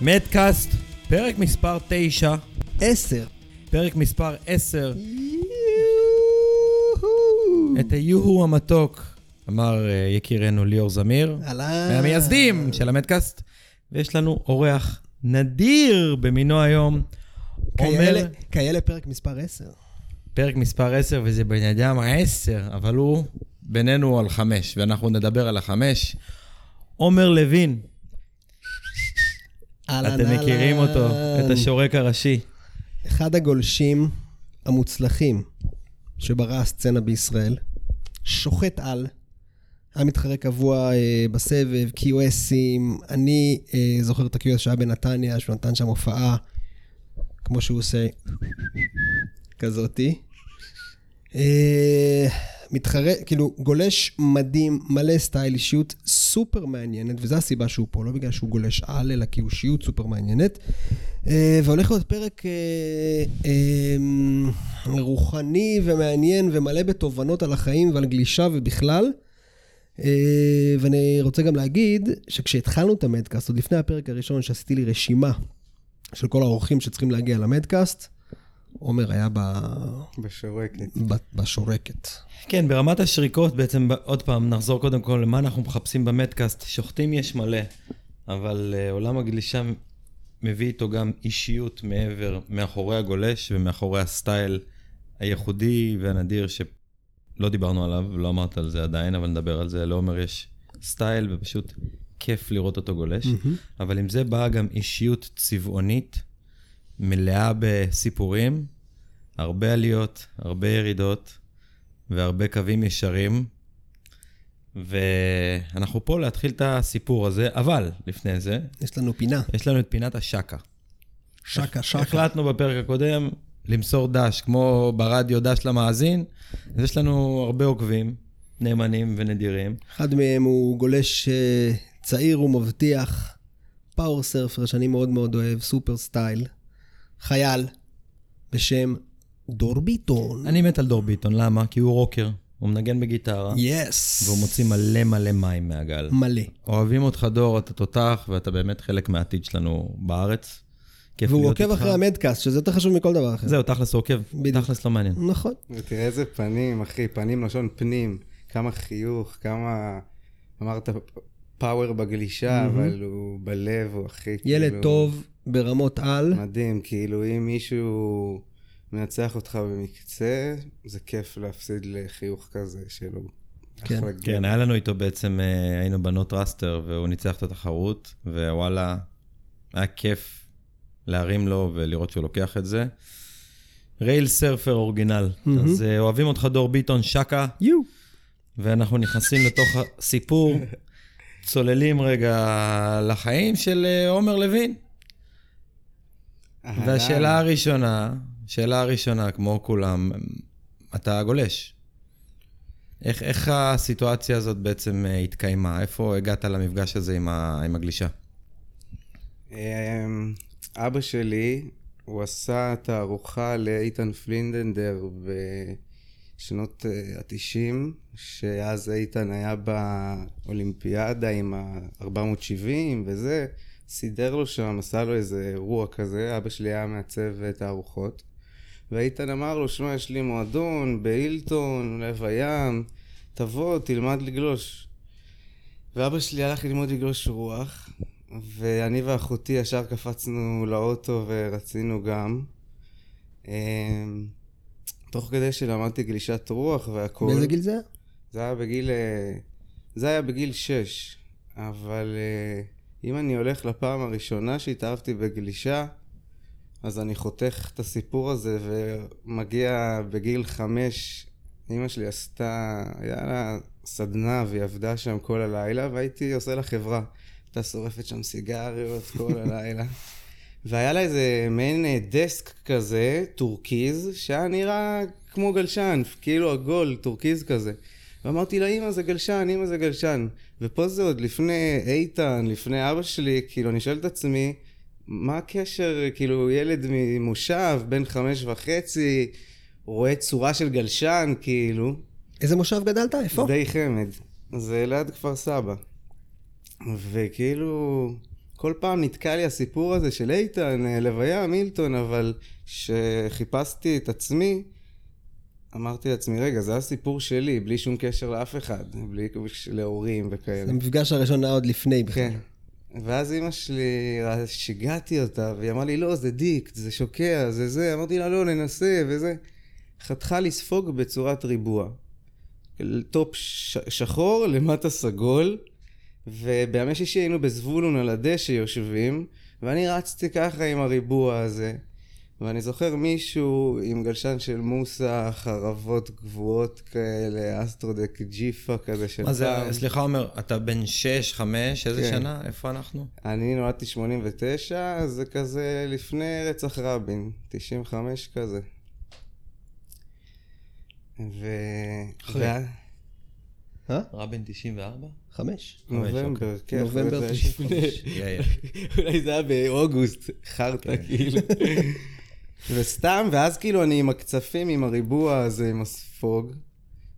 מדקאסט. פרק מספר 9, עשר. פרק מספר 10, את היוהו המתוק, אמר אה, יקירנו ליאור זמיר, אהלן. מהמייסדים של המדקאסט, ויש לנו אורח נדיר במינו היום, עומר, כאלה, כאלה פרק מספר עשר. פרק מספר 10, וזה בן אדם 10, אבל הוא בינינו על 5, ואנחנו נדבר על החמש. עומר לוין, אהלן, אתם מכירים. אותו, את השורק הראשי. אחד הגולשים המוצלחים שברא הסצנה בישראל, שוחט על, היה מתחרה קבוע אה, בסבב, QSים, אני אה, זוכר את ה-QS שהיה בנתניה, שהוא נתן שם הופעה, כמו שהוא עושה, כזאתי. אה, מתחרה, כאילו, גולש מדהים, מלא סטייל, אישיות סופר מעניינת, וזו הסיבה שהוא פה, לא בגלל שהוא גולש על, אלא כי הוא אישיות סופר מעניינת. אה, והולך להיות פרק אה, אה, רוחני ומעניין ומלא בתובנות על החיים ועל גלישה ובכלל. אה, ואני רוצה גם להגיד שכשהתחלנו את המדקאסט, עוד לפני הפרק הראשון שעשיתי לי רשימה של כל האורחים שצריכים להגיע למדקאסט, עומר היה ב... בשורקת. ב... בשורקת. כן, ברמת השריקות בעצם, עוד פעם, נחזור קודם כל למה אנחנו מחפשים במדקאסט. שוחטים יש מלא, אבל uh, עולם הגלישה מביא איתו גם אישיות מעבר, מאחורי הגולש ומאחורי הסטייל הייחודי והנדיר שלא דיברנו עליו, לא אמרת על זה עדיין, אבל נדבר על זה. לעומר יש סטייל ופשוט כיף לראות אותו גולש, אבל עם זה באה גם אישיות צבעונית, מלאה בסיפורים, הרבה עליות, הרבה ירידות. והרבה קווים ישרים, ואנחנו פה להתחיל את הסיפור הזה, אבל לפני זה, יש לנו פינה. יש לנו את פינת השקה. שקה, שקה. החלטנו בפרק הקודם למסור דש, כמו ברדיו דש למאזין, אז יש לנו הרבה עוקבים, נאמנים ונדירים. אחד מהם הוא גולש אה, צעיר ומבטיח, power surfer שאני מאוד מאוד אוהב, super style, חייל בשם דור ביטון. אני מת על דור ביטון, למה? כי הוא רוקר, הוא מנגן בגיטרה, yes. והוא מוציא מלא מלא מים מהגל. מלא. אוהבים אותך דור, אתה תותח, ואתה באמת חלק מהעתיד שלנו בארץ. כיף והוא להיות עוקב איתך. אחרי הפודקאסט, שזה יותר חשוב מכל דבר אחר. זהו, תכלס הוא עוקב, בדיוק. תכלס לא מעניין. נכון. ותראה איזה פנים, אחי, פנים לשון פנים. כמה חיוך, כמה... אמרת פאוור בגלישה, אבל הוא בלב, הוא הכי ילד כאילו, טוב ברמות על. מדהים, כאילו אם מישהו מנצח אותך במקצה, זה כיף להפסיד לחיוך כזה שלו. כן. כן. היה לנו איתו בעצם, אה, היינו בנות ראסטר, והוא ניצח את התחרות, ווואלה, היה כיף להרים לו ולראות שהוא לוקח את זה. רייל סרפר אורגינל. אז אה, אוהבים אותך דור ביטון, שקה, יו. ואנחנו נכנסים לתוך הסיפור, צוללים רגע לחיים של אה, עומר לוין. והשאלה הראשונה, שאלה הראשונה, כמו כולם, אתה גולש. איך, איך הסיטואציה הזאת בעצם אה, התקיימה? איפה הגעת למפגש הזה עם, ה, עם הגלישה? אבא שלי, הוא עשה תערוכה לאיתן פלינדנדר בשנות ה-90, שאז איתן היה באולימפיאדה עם ה-470 וזה, סידר לו שם, עשה לו איזה אירוע כזה, אבא שלי היה מעצב תערוכות. ואיתן אמר לו, שמע, יש לי מועדון בהילטון, לב הים, תבוא, תלמד לגלוש. ואבא שלי הלך ללמוד לגלוש רוח, ואני ואחותי ישר קפצנו לאוטו ורצינו גם. אמ, תוך כדי שלמדתי גלישת רוח והכל. באיזה גיל זה היה? זה היה בגיל... אה, זה היה בגיל 6, אבל אה, אם אני הולך לפעם הראשונה שהתאהבתי בגלישה, אז אני חותך את הסיפור הזה ומגיע בגיל 5, אמא שלי עשתה, היה לה סדנה והיא עבדה שם כל הלילה והייתי עושה לה חברה. הייתה שורפת שם סיגריות כל הלילה. והיה לה איזה מעין אה, desk כזה, טורקיז, שהיה נראה כמו גלשן, כאילו עגול, טורקיז כזה. ואמרתי לה, אמא זה גלשן, אמא זה גלשן. ופה זה עוד לפני איתן, לפני אבא שלי, כאילו, אני שואל את עצמי, מה הקשר, כאילו, ילד ממושב, בן חמש וחצי, רואה צורה של גלשן, כאילו, איזה מושב גדלת? איפה? די חמד. זה ליד כפר סבא. וכאילו, כל פעם נתקע לי הסיפור הזה של איתן, אה, לוויה, מילטון, אבל כשחיפשתי את עצמי, אמרתי לעצמי, רגע, זה הסיפור שלי, בלי שום קשר לאף אחד, בלי קשר להורים וכאלה. המפגש הראשון היה עוד לפני בכלל. כן. ואז אימא שלי, שיגעתי אותה, והיא אמרה לי, לא, זה דיקט, זה שוקע, זה זה. אמרתי לה, לא, ננסה, וזה. חתכה לספוג בצורת ריבוע. top ש- שחור, למטה סגול, ובימי שישי היינו בזבולון על הדשא יושבים, ואני רצתי ככה עם הריבוע הזה. ואני זוכר מישהו עם גלשן של מוסה, חרבות גבוהות כאלה, Astrodeck ג'יפה כזה של מה זה, פעם. סליחה עומר, אתה בן 6, 5, איזה כן. שנה? איפה אנחנו? אני נולדתי 89, אז זה כזה לפני רצח רבין, 95 כזה. ו... אחרי. וה- אה? רבין 94? חמש? נובמבר, כן. נובמבר אחרי זה 95. לפני- יא, יא. אולי זה היה באוגוסט, חרטא כאילו. וסתם, ואז כאילו אני עם הקצפים, עם הריבוע הזה, עם הספוג,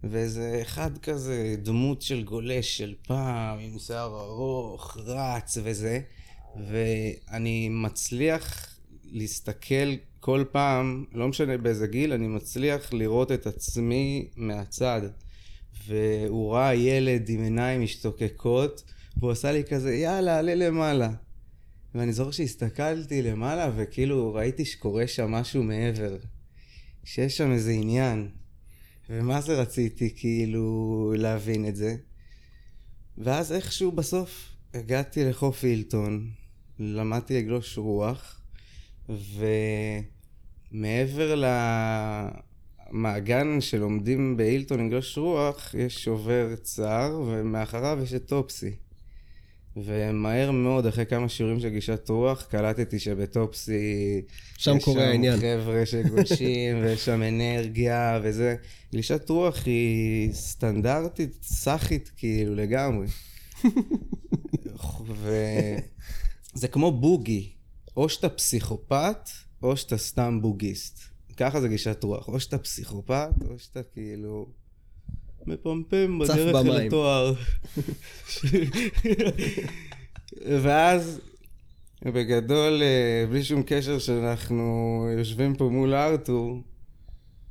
ואיזה אחד כזה, דמות של גולש של פעם, עם שיער ארוך, רץ וזה, ואני מצליח להסתכל כל פעם, לא משנה באיזה גיל, אני מצליח לראות את עצמי מהצד. והוא ראה ילד עם עיניים משתוקקות, והוא עשה לי כזה, יאללה, עלה למעלה. ואני זוכר שהסתכלתי למעלה, וכאילו ראיתי שקורה שם משהו מעבר. שיש שם איזה עניין. ומה זה רציתי כאילו להבין את זה? ואז איכשהו בסוף הגעתי לחוף הילטון, למדתי לגלוש רוח, ומעבר למעגן שלומדים בהילטון לגלוש רוח, יש שובר צר, ומאחריו יש את טופסי. ומהר מאוד, אחרי כמה שיעורים של גישת רוח, קלטתי שבטופסי... שם יש קורה העניין. חבר'ה שגולשים, ויש שם אנרגיה וזה. גלישת רוח היא סטנדרטית, סאחית כאילו לגמרי. וזה כמו בוגי. או שאתה פסיכופת, או שאתה סתם בוגיסט. ככה זה גישת רוח. או שאתה פסיכופת, או שאתה כאילו... מפמפם בדרך אל. התואר. ואז, בגדול, אה, בלי שום קשר שאנחנו יושבים פה מול ארתור,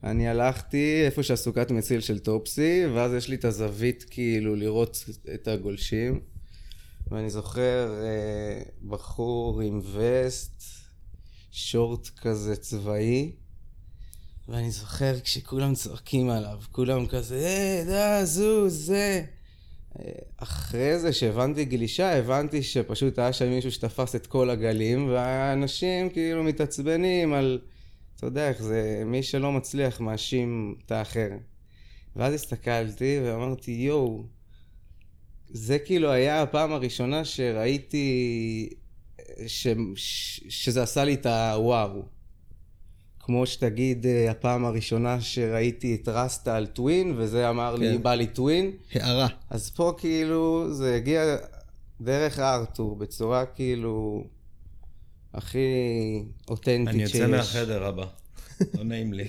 אני הלכתי איפה שהסוכת מציל של טופסי, ואז יש לי את הזווית כאילו לראות את הגולשים. ואני זוכר אה, בחור עם וסט, שורט כזה צבאי, ואני זוכר כשכולם צועקים עליו, כולם כזה, אה, דה, זוז, זה. אה, אחרי זה שהבנתי גלישה, הבנתי שפשוט היה שם מישהו שתפס את כל הגלים, והאנשים כאילו מתעצבנים על, אתה יודע איך זה, מי שלא מצליח מאשים את האחר. ואז הסתכלתי ואמרתי, יואו, זה כאילו היה הפעם הראשונה שראיתי ש, ש, שזה עשה לי את הוואו. כמו שתגיד, אה, הפעם הראשונה שראיתי את רסטה על טווין, וזה אמר לי, כן. בא לי טווין. הערה. אז פה כאילו זה הגיע דרך ארתור, בצורה כאילו הכי אותנטית אני שיש. יוצא מהחדר הבא. לא נעים לי.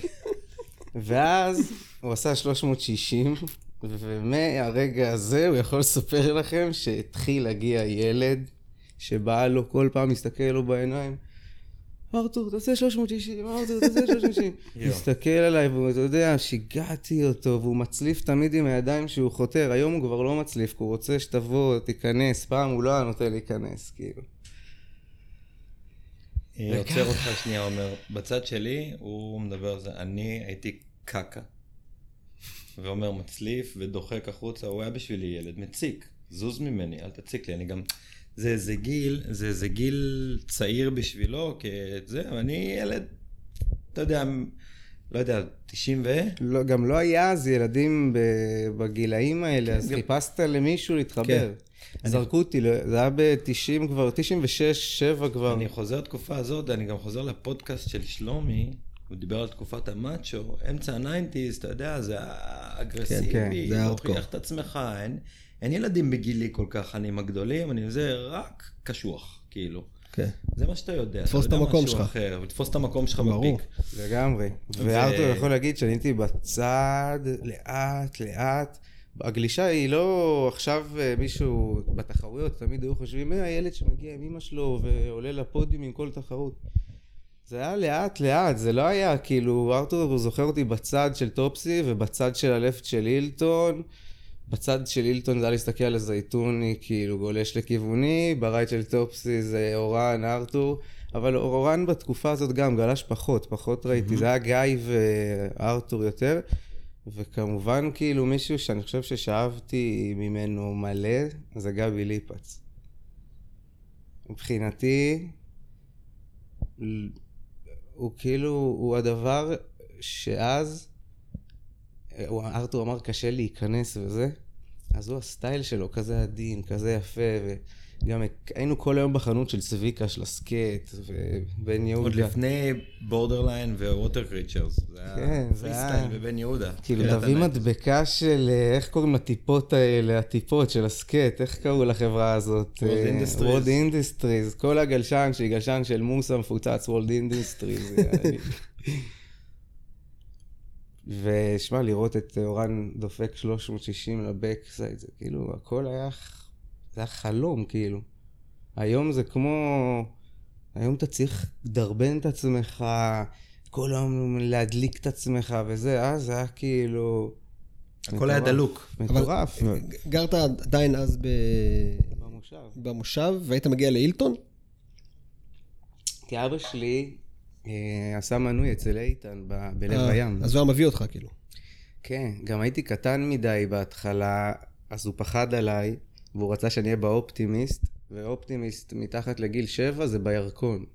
ואז הוא עשה 360, ומהרגע הזה הוא יכול לספר לכם שהתחיל להגיע ילד, שבא לו כל פעם להסתכל לו בעיניים. ארתור, תעשה 360, ארתור, תעשה 360. יואו. מסתכל עליי, והוא, אתה יודע, שיגעתי אותו, והוא מצליף תמיד עם הידיים שהוא חותר. היום הוא כבר לא מצליף, כי הוא רוצה שתבוא, תיכנס. פעם הוא לא היה נותן להיכנס, כאילו. אני עוצר אותך שנייה, אומר, בצד שלי, הוא מדבר על זה, אני הייתי קקה. ואומר, מצליף ודוחק החוצה, הוא היה בשבילי ילד מציק, זוז ממני, אל תציק לי, אני גם... זה איזה גיל, זה איזה גיל צעיר בשבילו, כזה, ואני ילד, אתה יודע, לא יודע, 90 ו... לא, גם לא היה אז ילדים בגילאים האלה, אז גם- חיפשת למישהו להתחבר. כן. זרקו אותי, ל- זה היה ב-90 כבר, 96, 7 כבר. אני חוזר לתקופה הזאת, אני גם חוזר לפודקאסט של שלומי, הוא דיבר על תקופת המאצ'ו, אמצע ה nineties, אתה יודע, זה אגרסיבי, כן, כן, זה הארדקור. להוכיח את עצמך, אין, אין ילדים בגילי כל כך, אני עם הגדולים, אני זה רק קשוח, כאילו. כן. זה מה שאתה יודע. תפוס את המקום שלך. אחר, ותפוס את המקום שלך ברור. ב peak. לגמרי. וארתור יכול להגיד שאני הייתי בצד, לאט, לאט. הגלישה היא לא עכשיו אה, מישהו בתחרויות, תמיד היו חושבים, אה, הילד שמגיע עם אמא שלו ועולה לפודיום עם כל תחרות. זה היה לאט לאט, זה לא היה כאילו, ארתור הוא זוכר אותי בצד של טופסי ובצד של ה left של הילטון. בצד של הילטון זה היה להסתכל על הזייתוני, כאילו גולש לכיווני, ב right של טופסי זה אורן, ארתור, אבל אורן בתקופה הזאת גם גלש פחות, פחות ראיתי, זה היה גיא וארתור יותר, וכמובן כאילו מישהו שאני חושב ששאבתי ממנו מלא, זה גבי ליפץ. מבחינתי, הוא כאילו, הוא הדבר שאז, ארתור אמר קשה להיכנס וזה, אז הוא הסטייל שלו, כזה עדין, כזה יפה, וגם היינו כל היום בחנות של צביקה, של הסקט, ובן יהודה. עוד לפני Borderline ו Water Creatures. זה היה כן, זה free היה- style בבן יהודה. כאילו תביא. מדבקה של, אה, איך קוראים לטיפות האלה, הטיפות של ה skate, איך קראו לחברה הזאת? World Industries. World Industries, כל הגלשן שהיא גלשן של מוסה מפוצץ, World Industries. ושמע, לראות את אורן דופק 360 ל back, זה, זה כאילו, הכל היה, זה היה חלום, כאילו. היום זה כמו, היום אתה צריך לדרבן את עצמך, כל היום להדליק את עצמך וזה, אז זה היה כאילו... הכל היה מטורף. דלוק. מטורף. גרת עדיין אז ב... במושב. במושב, והיית מגיע לאילטון? כי אבא שלי אה, עשה מנוי אצל איתן בלב אה, הים. אז הוא היה מביא אותך, כאילו. כן, גם הייתי קטן מדי בהתחלה, אז הוא פחד עליי, והוא רצה שאני אהיה באופטימיסט, ואופטימיסט מתחת לגיל שבע זה בירקון.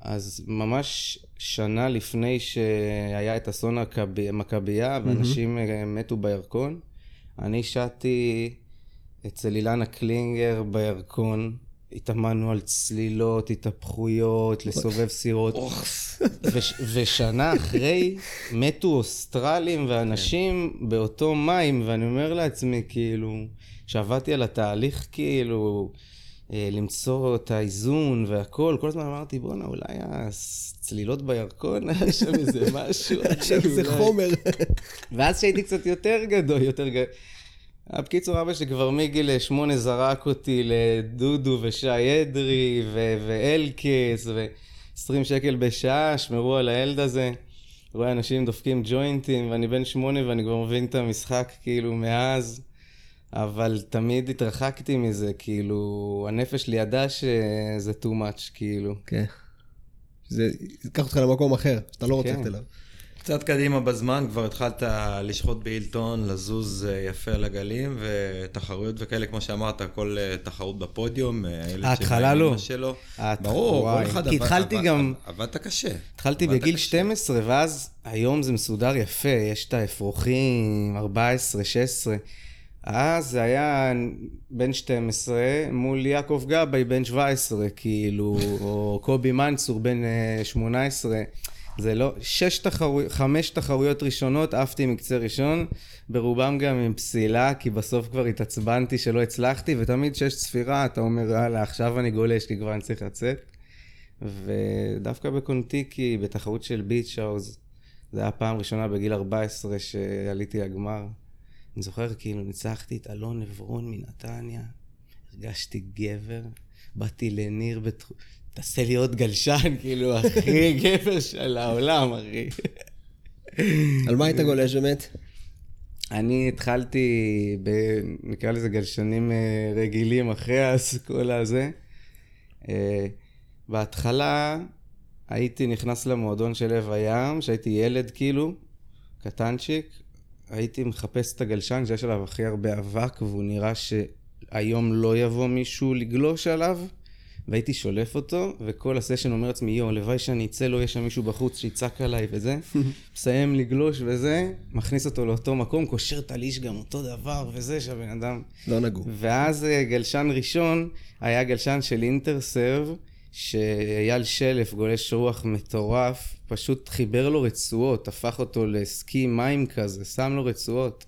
אז ממש שנה לפני שהיה את אסון המכבייה, ואנשים אה, מתו בירקון, אני שטתי אצל אילנה קלינגר בירקון, התאמנו על צלילות, התהפכויות, לסובב סירות. וש, ושנה אחרי מתו אוסטרלים ואנשים באותו מים, ואני אומר לעצמי, כאילו, שעבדתי על התהליך, כאילו, אה, למצוא את האיזון והכל, כל הזמן אמרתי, בואנה, אולי הצלילות בירקון, היה שם איזה משהו. עכשיו זה אולי." חומר. ואז כשהייתי קצת יותר גדול, יותר גדול. בקיצור, אבא שלי כבר מגיל שמונה זרק אותי לדודו ושי אדרי ו- ואלקס ו-20 שקל בשעה, שמרו על הילד הזה. רואה אנשים דופקים ג'וינטים, ואני בן שמונה ואני כבר מבין את המשחק כאילו מאז. אבל תמיד התרחקתי מזה, כאילו, הנפש לי ידעה שזה too much, כאילו. כן. זה ייקח אותך למקום אחר, שאתה לא רוצה כן. ללכת אליו. קצת קדימה בזמן, כבר התחלת לשחוט באילטון, לזוז אה, יפה על הגלים, ותחרויות וכאלה, כמו שאמרת, כל אה, תחרות בפודיום, אה, ההתחלה לא. שלו. ההת- ברור, וואי. כל אחד כי עבד- התחלתי עבד- גם- עבדת קשה. התחלתי עבדת בגיל קשה. 12, ואז היום זה מסודר יפה, יש את האפרוחים, 14, 16. אז זה היה בן 12 מול יעקב גבאי בן 17, כאילו, או קובי מנצור בן אה, 18. זה לא, שש תחרויות, חמש תחרויות ראשונות, עפתי מקצה ראשון, ברובם גם עם פסילה, כי בסוף כבר התעצבנתי שלא הצלחתי, ותמיד שיש צפירה, אתה אומר, יאללה, עכשיו אני גולש, כי כבר אני צריך לצאת. ודווקא בקונטיקי, בתחרות של ביץ' האוז, זה היה הפעם ראשונה בגיל 14 שעליתי לגמר. אני זוכר כאילו ניצחתי את אלון עברון מנתניה, הרגשתי גבר, באתי לניר בת... תעשה לי עוד גלשן, כאילו, הכי גבר של העולם, אחי. על מה היית גולש באמת? אני התחלתי, ב... נקרא לזה גלשנים אה, רגילים אחרי האסכולה הזה. אה, בהתחלה הייתי נכנס למועדון של לב הים, שהייתי ילד כאילו, קטנצ'יק. הייתי מחפש את הגלשן שיש עליו הכי הרבה אבק, והוא נראה שהיום לא יבוא מישהו לגלוש עליו. והייתי שולף אותו, וכל הסשן אומר לעצמי, יואו, הלוואי שאני אצא, לא יהיה שם מישהו בחוץ שיצעק עליי וזה. מסיים לגלוש וזה, מכניס אותו לאותו מקום, קושר את הליש גם אותו דבר וזה, שהבן אדם... לא נגעו. ואז אה, גלשן ראשון היה גלשן של אינטרסרב, שאייל שלף, גולש רוח מטורף, פשוט חיבר לו רצועות, הפך אותו לסקי מים כזה, שם לו רצועות.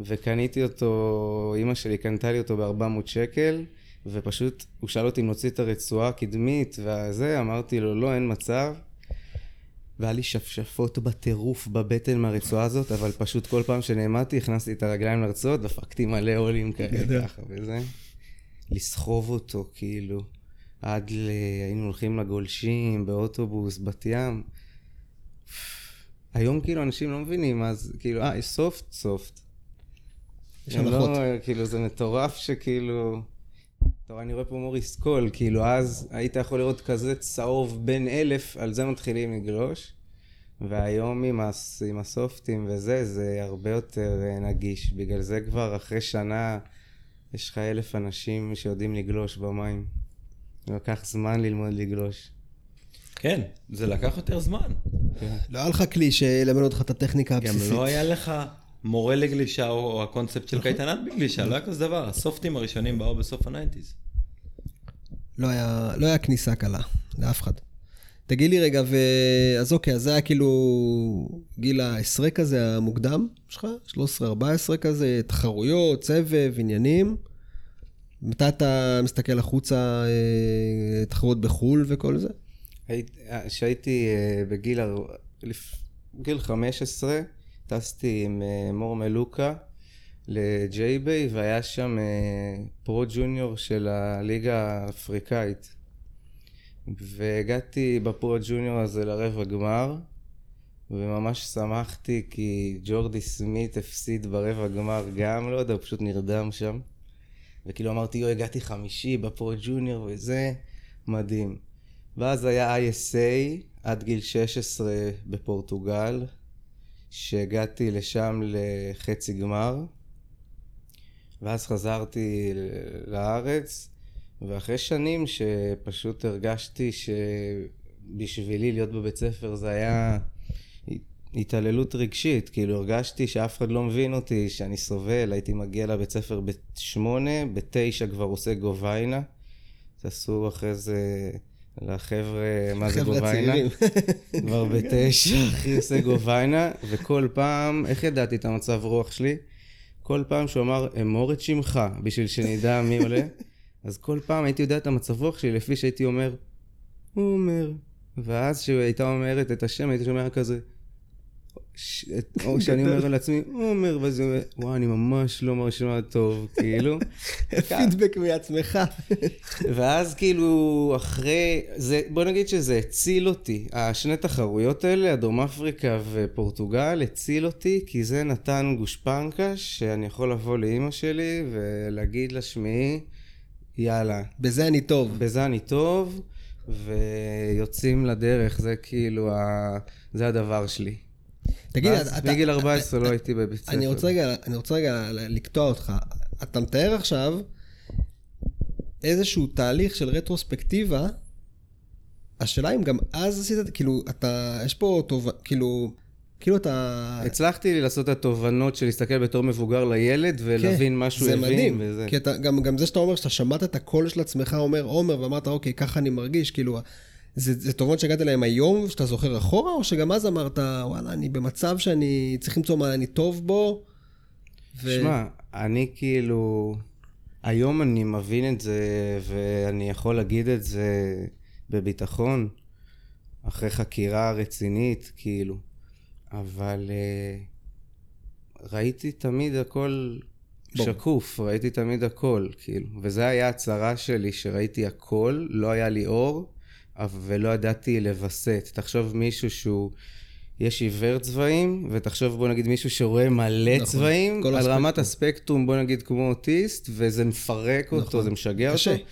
וקניתי אותו, אימא שלי קנתה לי אותו ב-400 שקל, ופשוט הוא שאל אותי אם נוציא את הרצועה הקדמית וזה, אמרתי לו לא, אין מצב. והיה לי שפשפות בטירוף בבטן מהרצועה הזאת, אבל פשוט כל פעם שנעמדתי, הכנסתי את הרגליים לרצועות, דפקתי מלא עולים כאלה ככה וזה. לסחוב אותו, כאילו, עד ל... היינו הולכים לגולשים, באוטובוס, בת ים. היום כאילו אנשים לא מבינים, אז כאילו, אה, סופט, סופט. יש הנחות. לא, כאילו, זה מטורף שכאילו... טוב, אני רואה פה מוריס קול, כאילו, אז היית יכול לראות כזה צהוב בין אלף, על זה מתחילים לגלוש. והיום עם, הס, עם הסופטים וזה, זה הרבה יותר אה, נגיש. בגלל זה כבר אחרי שנה יש לך אלף אנשים שיודעים לגלוש במים. לקח זמן ללמוד לגלוש. כן, זה לקח יותר זמן. לא היה לך כלי שילמד אותך את הטכניקה גם הבסיסית. לא היה לך מורה לגלישה או או הקונספט של קייטנת בגלישה, לא היה כזה דבר. הסופטים הראשונים באו בסוף ה nineties. לא היה, לא היה כניסה קלה, לאף אחד. תגיד לי רגע, ו... אז אוקיי, אז זה היה כאילו גיל העשרה כזה, המוקדם שלך? 13-14 כזה, תחרויות, סבב, עניינים. מתי אתה מסתכל החוצה, אה, תחרות בחו"ל וכל זה? כשהייתי אה, בגיל גיל 15, טסתי עם אה, מור מלוקה ל J-Bay, והיה שם אה, pro junior של הליגה האפריקאית. והגעתי ב pro junior הזה לרבע גמר, וממש שמחתי כי ג'ורדי סמית הפסיד ברבע גמר גם, לא יודע, הוא פשוט נרדם שם. וכאילו אמרתי, יו, הגעתי חמישי בפרו ג'וניור וזה, מדהים. ואז היה ISA עד גיל 16 בפורטוגל, שהגעתי לשם לחצי גמר, ואז חזרתי לארץ, ואחרי שנים שפשוט הרגשתי שבשבילי להיות בבית ספר זה היה התעללות רגשית, כאילו הרגשתי שאף אחד לא מבין אותי, שאני סובל, הייתי מגיע לבית ספר בשמונה, בתשע כבר עושה גוביינה, תעשו אחרי זה לחבר'ה, מה זה גוביינה? כבר בתשע, אחי עושה גוביינה, וכל פעם, איך ידעתי את המצב רוח שלי? כל פעם שהוא אמר, אמור את שמך, בשביל שנדע מי עולה, אז כל פעם הייתי יודע את המצב רוח שלי, לפי שהייתי אומר, עומר. ואז כשהיא הייתה אומרת את השם, הייתי שומע כזה, או שאני אומר לעצמי, עומר, ואז הוא אומר, וואי, אני ממש לא מרשימה טוב, כאילו. פידבק מעצמך. ואז כאילו אחרי, זה, בוא נגיד שזה הציל אותי. השני תחרויות האלה, הדרום אפריקה ופורטוגל, הציל אותי, כי זה נתן גושפנקה שאני יכול לבוא לאימא שלי ולהגיד לה, שמעי, יאללה, בזה אני טוב. בזה אני טוב, ויוצאים לדרך, זה כאילו, ה... זה הדבר שלי. תגיד, אתה- מגיל 14 לא הייתי בבית ספר. אני רוצה רגע, אני רוצה רגע לקטוע אותך. אתה מתאר עכשיו איזשהו תהליך של רטרוספקטיבה. השאלה אם גם אז עשית, כאילו, אתה, יש פה טוב, כאילו, כאילו אתה... הצלחתי לעשות את התובנות של להסתכל בתור מבוגר לילד ולהבין כן, מה שהוא זה הבין. מדהים, וזה. כי אתה, גם, גם זה שאתה אומר שאתה שמעת את הקול של עצמך אומר עומר, ואמרת, אוקיי, ככה אני מרגיש, כאילו, זה, זה תובנות שהגעת אליהם היום, שאתה זוכר אחורה, או שגם אז אמרת, וואלה, אני במצב שאני צריך למצוא מה אני טוב בו? ו- שמע, אני כאילו... היום אני מבין את זה, ואני יכול להגיד את זה בביטחון, אחרי חקירה רצינית, כאילו. אבל uh, ראיתי תמיד הכל ברור. שקוף, ראיתי תמיד הכל, כאילו. וזה היה הצרה שלי, שראיתי הכל, לא היה לי אור, ולא ידעתי לווסת. תחשוב מישהו שהוא... יש עיוור צבעים, ותחשוב בוא נגיד מישהו שרואה מלא נכון, צבעים, על הספקטרום. רמת הספקטרום בוא נגיד כמו אוטיסט, וזה מפרק אותו, נכון. זה משגע קשה. אותו.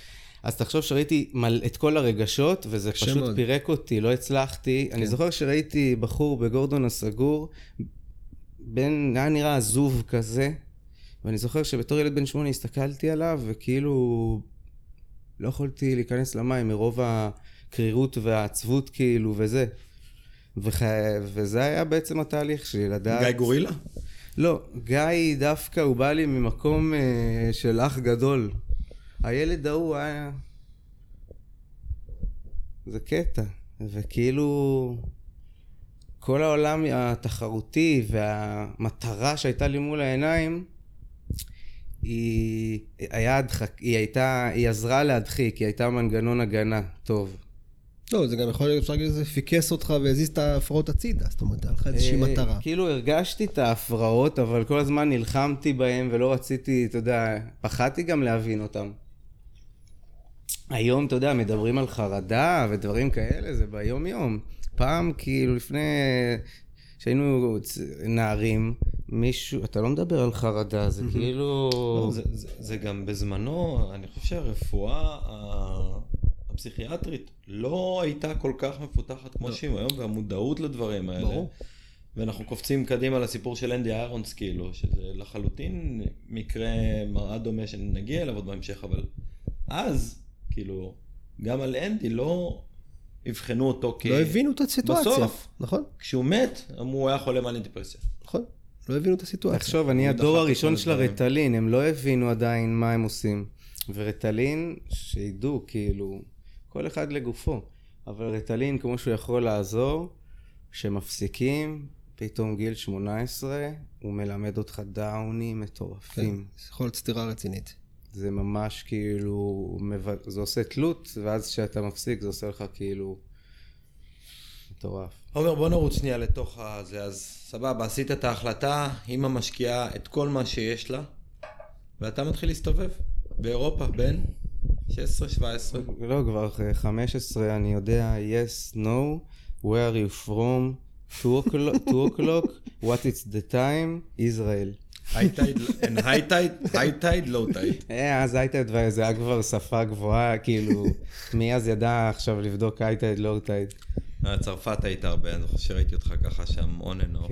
אז תחשוב שראיתי מל... את כל הרגשות, וזה פשוט מאוד. פירק אותי, לא הצלחתי. אני זוכר שראיתי בחור בגורדון הסגור, בן, היה נראה עזוב כזה, ואני זוכר שבתור ילד בן שמונה הסתכלתי עליו, וכאילו לא יכולתי להיכנס למים מרוב הקרירות והעצבות כאילו, וזה. וח... וזה היה בעצם התהליך שלי, לדעת... גיא גורילה? לא, גיא דווקא הוא בא לי ממקום אה, של אח גדול. הילד ההוא היה... זה קטע. וכאילו, כל העולם התחרותי והמטרה שהייתה לי מול העיניים, היא, היה הדחק, היא הייתה, היא עזרה להדחיק, היא הייתה מנגנון הגנה טוב. לא, זה גם יכול להיות, אפשר להגיד שזה פיקס אותך והזיז את ההפרעות הצידה, זאת אומרת, היה לך איזושהי אה, מטרה. כאילו הרגשתי את ההפרעות, אבל כל הזמן נלחמתי בהם ולא רציתי, אתה יודע, פחדתי גם להבין אותם. היום, אתה יודע, מדברים על חרדה ודברים כאלה, זה ביום-יום. פעם, כאילו, לפני שהיינו צ- נערים, מישהו, אתה לא מדבר על חרדה, זה כאילו... לא, זה, זה, זה גם בזמנו, אני חושב שהרפואה הפסיכיאטרית לא הייתה כל כך מפותחת כמו שהיא היום, והמודעות לדברים האלה. ברור. ואנחנו קופצים קדימה לסיפור של אנדי איירונס, כאילו, שזה לחלוטין מקרה מראה דומה שנגיע אליו עוד בהמשך, אבל אז, כאילו, גם על אנדי לא אבחנו אותו כ... לא הבינו את הסיטואציה. בסוף. נכון, כשהוא מת, אמרו, הוא היה חולה מאניה דיפרסיה. נכון. לא הבינו את הסיטואציה. תחשוב, אני הדור הראשון של הדברים. הרטלין, הם לא הבינו עדיין מה הם עושים. ורטלין, שידעו, כאילו, כל אחד לגופו. אבל רטלין, כמו שהוא יכול לעזור, שמפסיקים, פתאום גיל 18, הוא מלמד אותך דאונים כן, מטורפים. זה יכול להיות סתירה רצינית. זה ממש כאילו, זה עושה תלות, ואז כשאתה מפסיק זה עושה לך כאילו מטורף. עומר, בוא נרוץ שנייה לתוך הזה. אז סבבה, עשית את ההחלטה, אמא משקיעה את כל מה שיש לה, ואתה מתחיל להסתובב באירופה בין 16-17. לא, כבר אחרי 15, אני יודע, yes, no, where are you from, 2 o'clock, 2 o'clock, what is the time, Israel. high tide, low tide. אה, אז high tide זה היה כבר שפה גבוהה, כאילו, מי אז ידע עכשיו לבדוק high tide, לא high tide. צרפת היית הרבה, אני זוכר שראיתי אותך ככה שם on and off.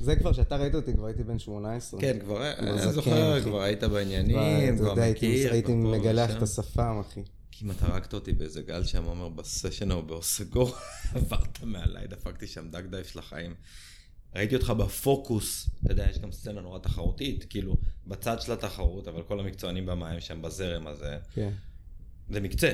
זה כבר, שאתה ראית אותי, כבר הייתי בן 18. כן, כבר, אני זקן, זוכר. כבר היית בעניינים, אתה כבר מכיר. הייתי מגלח. את השפם, אחי. כמעט הרגת אותי באיזה גל שם, עומר, בסשן ההוא באוסגור, עברת מעליי, דפקתי שם duck dive של החיים. ראיתי אותך בפוקוס, אתה יודע, יש גם סצנה נורא תחרותית, כאילו, בצד של התחרות, אבל כל המקצוענים במים שם בזרם הזה, כן. זה מקצה.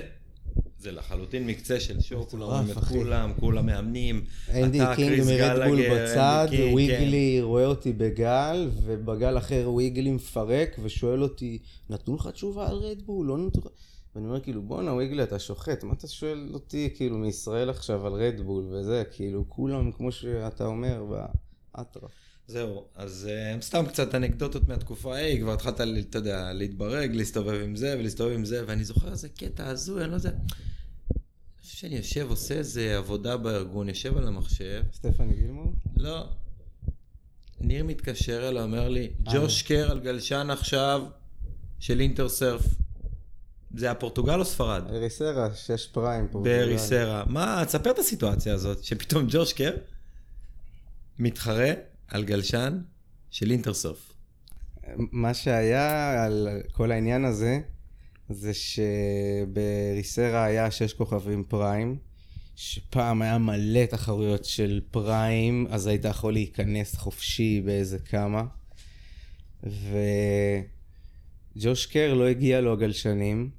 זה לחלוטין מקצה של show, כולם רואים את. כולם, כולם מאמנים. אנדי קינג מ Red Bull בצד, וויגלי רואה אותי בגל, ובגל אחר וויגלי מפרק, ושואל אותי, נתנו לך תשובה על Red Bull? לא נתנו לך... ואני אומר כאילו, בואנה וויגלי, אתה שוחט, מה אתה שואל אותי כאילו מישראל עכשיו על Red Bull וזה, כאילו כולם, כמו שאתה אומר, באטרף. זהו, אז uh, סתם קצת אנקדוטות מהתקופה ההיא, כבר התחלת, אתה יודע, להתברג, להסתובב עם זה ולהסתובב עם זה, ואני זוכר איזה קטע הזוי, אני לא יודע. אני חושב שאני יושב, עושה איזה עבודה בארגון, יושב על המחשב, סטפני גילמור? לא. ניר מתקשר אליי, אומר לי, ג'וש קר על גלשן עכשיו של אינטרסרף. זה הפורטוגל או ספרד? אריסרה, שש פריים פה. באריסרה. מה, תספר את הסיטואציה הזאת, שפתאום ג'וש קר מתחרה על גלשן של אינטרסרף. מה שהיה על כל העניין הזה, זה שבריסרה היה שש כוכבים פריים, שפעם היה מלא תחרויות של פריים, אז היית יכול להיכנס חופשי באיזה כמה. וג'וש קר לא הגיע לו הגלשנים,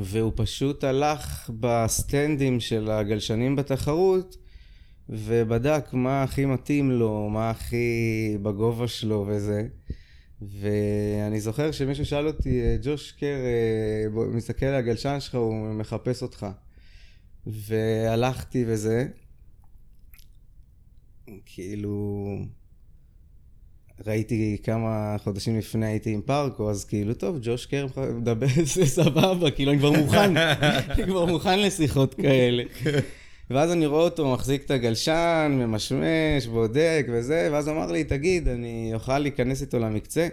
והוא פשוט הלך בסטנדים של הגלשנים בתחרות, ובדק מה הכי מתאים לו, מה הכי בגובה שלו וזה. ואני זוכר שמישהו שאל אותי, ג'וש קר, אה, בוא, מסתכל על הגלשן שלך, הוא מחפש אותך. והלכתי וזה, כאילו, ראיתי כמה חודשים לפני הייתי עם פארקו, אז כאילו, טוב, ג'וש קר מדבר, זה סבבה, כאילו, אני כבר מוכן, אני כבר מוכן לשיחות כאלה. ואז אני רואה אותו מחזיק את הגלשן, ממשמש, בודק וזה, ואז אמר לי, תגיד, אני אוכל להיכנס איתו למקצה?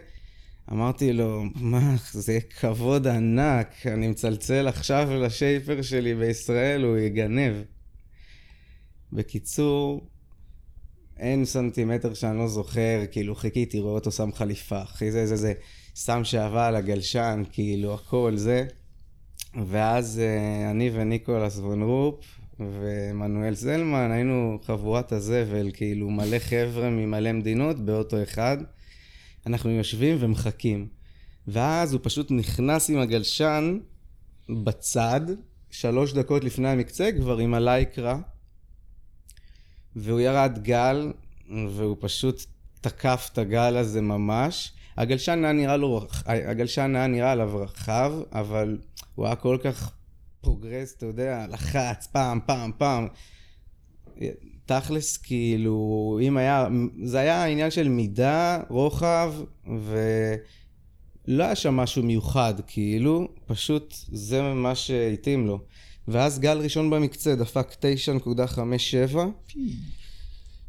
אמרתי לו, מה, זה כבוד ענק, אני מצלצל עכשיו לשייפר שלי בישראל, הוא יגנב. בקיצור, אין סנטימטר שאני לא זוכר, כאילו חיכיתי, רואה אותו שם חליפה, אחי זה זה זה, שם שעבה על הגלשן, כאילו הכל זה. ואז אה, אני וניקולס וון רופ ומנואל זלמן היינו חבורת הזבל, כאילו מלא חבר'ה ממלא מדינות באוטו אחד. אנחנו יושבים ומחכים. ואז הוא פשוט נכנס עם הגלשן בצד, שלוש דקות לפני המקצה, כבר עם הלייקרה, והוא ירד גל, והוא פשוט תקף את הגל הזה ממש. הגלשן היה נראה לו, הגלשן היה נראה עליו רחב, אבל הוא היה כל כך progress, אתה יודע, לחץ pump, pump, pump. תכלס, כאילו, אם היה, זה היה עניין של מידה, רוחב, ולא היה שם משהו מיוחד, כאילו, פשוט זה מה שהתאים לו. ואז גל ראשון במקצה דפק 9.57,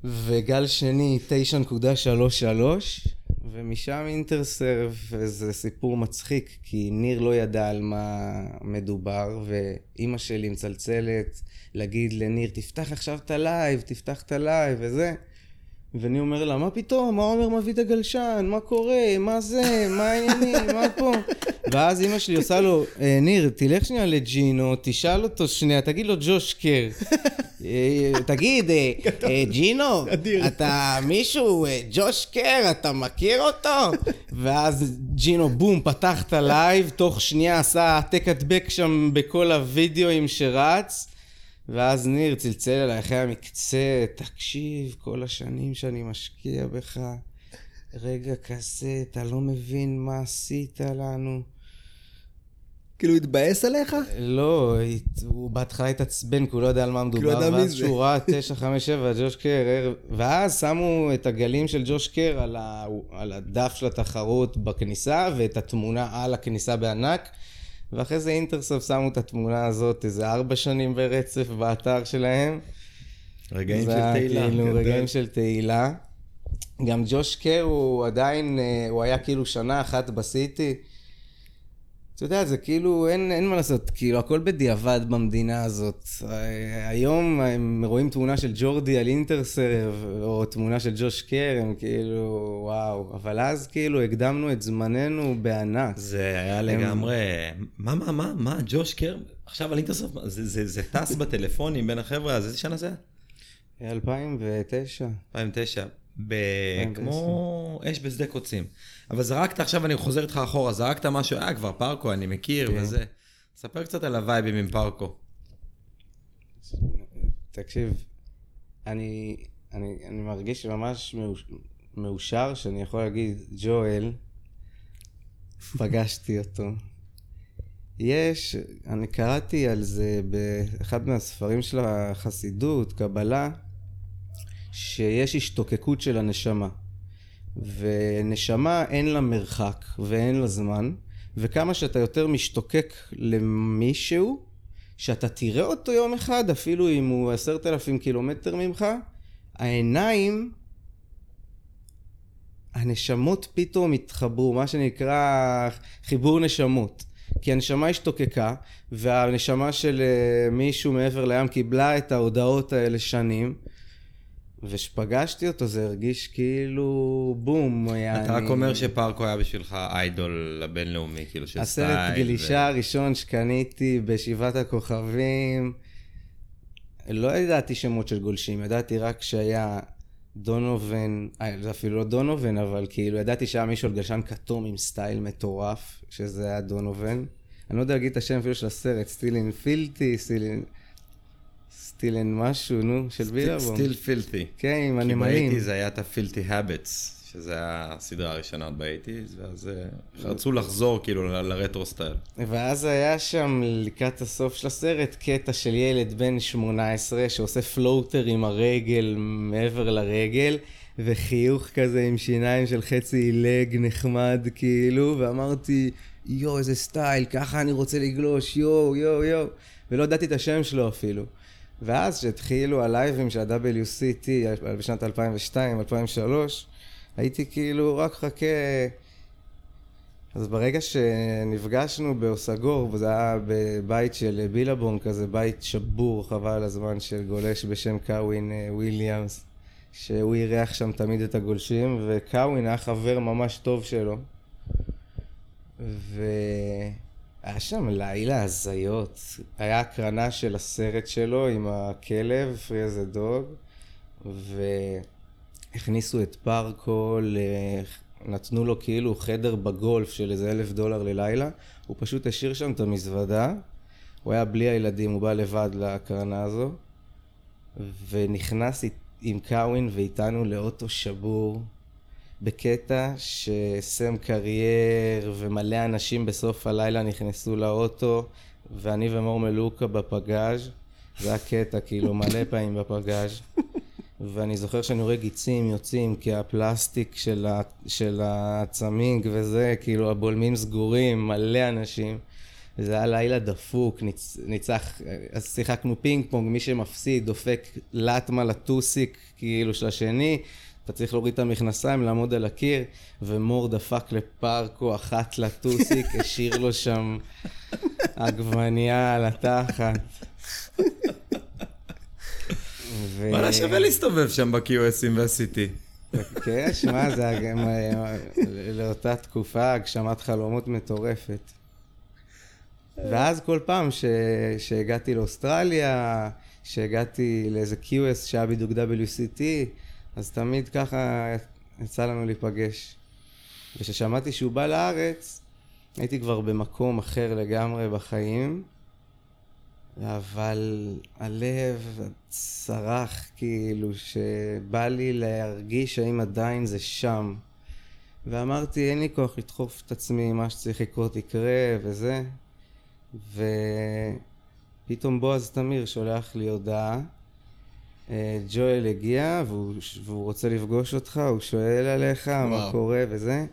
וגל שני 9.33, ומשם אינטרסרב זה סיפור מצחיק, כי ניר לא ידע על מה מדובר, ואימא שלי מצלצלת להגיד לניר, תפתח עכשיו את ה live, תפתח את ה live וזה. ואני אומר לה, מה פתאום? מה עומר מביא את הגלשן? מה קורה? מה זה? מה העניינים? מה פה? ואז אימא שלי עושה לו, "אה, ניר, תלך שנייה לג'ינו, תשאל אותו שנייה, תגיד לו ג'וש קר. אה, תגיד, אה, ג'ינו, אתה מישהו, ג'וש קר, אתה מכיר אותו? ואז ג'ינו, בום, פתח את ה live, תוך שנייה עשה העתק הדבק שם בכל הוידאוים שרץ. ואז ניר צלצל אליי אחרי המקצה, תקשיב, כל השנים שאני משקיע בך, רגע כזה, אתה לא מבין מה עשית לנו. כאילו, התבאס עליך? לא, הוא בהתחלה התעצבן, כי הוא לא יודע על מה מדובר, לא ואז זה. שהוא ראה 957, ג'וש קר, ואז שמו את הגלים של ג'וש קר על, ה... על הדף של התחרות בכניסה, ואת התמונה על הכניסה בענק, ואחרי זה אינטרסופט שמו את התמונה הזאת איזה ארבע שנים ברצף באתר שלהם. רגעים של תהילה. כאילו גדל. רגעים של תהילה. גם ג'וש קר הוא עדיין, אה, הוא היה כאילו שנה אחת בסיטי. אתה יודע, זה כאילו, אין, אין מה לעשות, כאילו, הכל בדיעבד במדינה הזאת. היום הם רואים תמונה של ג'ורדי על אינטרסרב, או תמונה של ג'וש קר, הם כאילו, וואו. אבל אז כאילו הקדמנו את זמננו בענק. זה היה לגמרי... מה, מה, מה, מה, ג'וש קר? עכשיו על אינטרסופט, זה, זה, זה טס בטלפונים בין החבר'ה, אז איזה שנה זה היה? 2009. 2009. ב... 2010. כמו אש בשדה קוצים. אבל זרקת, עכשיו אני חוזר איתך אחורה, זרקת משהו, אה, כבר פרקו, אני מכיר כן. וזה. ספר קצת על הווייבים עם פרקו. תקשיב, אני, אני, אני מרגיש ממש מאוש, מאושר שאני יכול להגיד, ג'ואל, פגשתי אותו. יש, אני קראתי על זה באחד מהספרים של החסידות, קבלה, שיש השתוקקות של הנשמה. ונשמה אין לה מרחק ואין לה זמן, וכמה שאתה יותר משתוקק למישהו, שאתה תראה אותו יום אחד, אפילו אם הוא עשרת אלפים קילומטר ממך, העיניים, הנשמות פתאום התחברו, מה שנקרא חיבור נשמות. כי הנשמה השתוקקה, והנשמה של אה, מישהו מעבר לים קיבלה את ההודעות האלה שנים, וכשפגשתי אותו זה הרגיש כאילו בום. אתה רק אומר שפרקו היה בשבילך איידול הבינלאומי, כאילו של סטייל. הסרט גלישה הראשון שקניתי בשבעת הכוכבים, לא ידעתי שמות של גולשים, ידעתי רק שהיה דונובן, אה, זה אפילו לא דונובן, אבל כאילו ידעתי שהיה מישהו על גלשן כתום עם סטייל מטורף, שזה היה דונובן. אני לא יודע להגיד את השם אפילו של הסרט, סטילין פילטי, סטילין... סטילין משהו, נו, של בילבום. סטיל פילטי. כן, עם כי הנמלים. באייטיז היה את הפילטי הבטס, שזה הסדרה הראשונה באייטיז, ואז אה, רצו לחזור כאילו לרטרו סטייל. ואז היה שם לקראת הסוף של הסרט קטע של ילד בן 18 שעושה פלוטר עם הרגל מעבר לרגל וחיוך כזה עם שיניים של חצי עילג נחמד כאילו ואמרתי יואו איזה סטייל ככה אני רוצה לגלוש יואו יואו יואו ולא ידעתי את השם שלו אפילו ואז כשהתחילו הלייבים של ה-WCT בשנת 2002-2003 הייתי כאילו רק חכה אז ברגע שנפגשנו באוסגור, וזה היה בבית של בילבום כזה, בית שבור, חבל על הזמן של גולש בשם קאווין אה, וויליאמס, שהוא אירח שם תמיד את הגולשים, וקאווין היה חבר ממש טוב שלו. והיה שם לילה הזיות. היה הקרנה של הסרט שלו עם הכלב, פרי איזה דוג, והכניסו את פרקו, ל... נתנו לו כאילו חדר בגולף של איזה אלף דולר ללילה, הוא פשוט השאיר שם את המזוודה, הוא היה בלי הילדים, הוא בא לבד להקרנה הזו, ונכנס עם קאווין ואיתנו לאוטו שבור, בקטע שסם קרייר ומלא אנשים בסוף הלילה נכנסו לאוטו, ואני ומור מלוקה בפגאז', זה היה קטע, כאילו, מלא פעמים בפגאז'. ואני זוכר שאני רואה גיצים יוצאים, כי הפלסטיק של, ה, של הצמיג וזה, כאילו הבולמים סגורים, מלא אנשים. זה היה לילה דפוק, ניצ, ניצח, אז שיחקנו פינג פונג, מי שמפסיד דופק לטמה לטוסיק, כאילו של השני, אתה צריך להוריד את המכנסיים, לעמוד על הקיר, ומור דפק לפרקו אחת לטוסיק, השאיר לו שם עגבנייה על התחת. ו- וואלה, שווה להסתובב שם ב-QSים וה-CT. כן, שמע, זה גם, לאותה תקופה הגשמת חלומות מטורפת. ואז כל פעם ש- שהגעתי לאוסטרליה, שהגעתי לאיזה QS שהיה בדיוק WCT, אז תמיד ככה יצא לנו להיפגש. וכששמעתי שהוא בא לארץ, הייתי כבר במקום אחר לגמרי בחיים, אבל הלב צרח כאילו שבא לי להרגיש האם עדיין זה שם. ואמרתי, אין לי כוח לדחוף את עצמי, מה שצריך לקרות יקרה וזה. ופתאום בועז תמיר שולח לי הודעה. אה, ג'ואל הגיע והוא, והוא רוצה לפגוש אותך, הוא שואל עליך מה וואו. קורה וזה.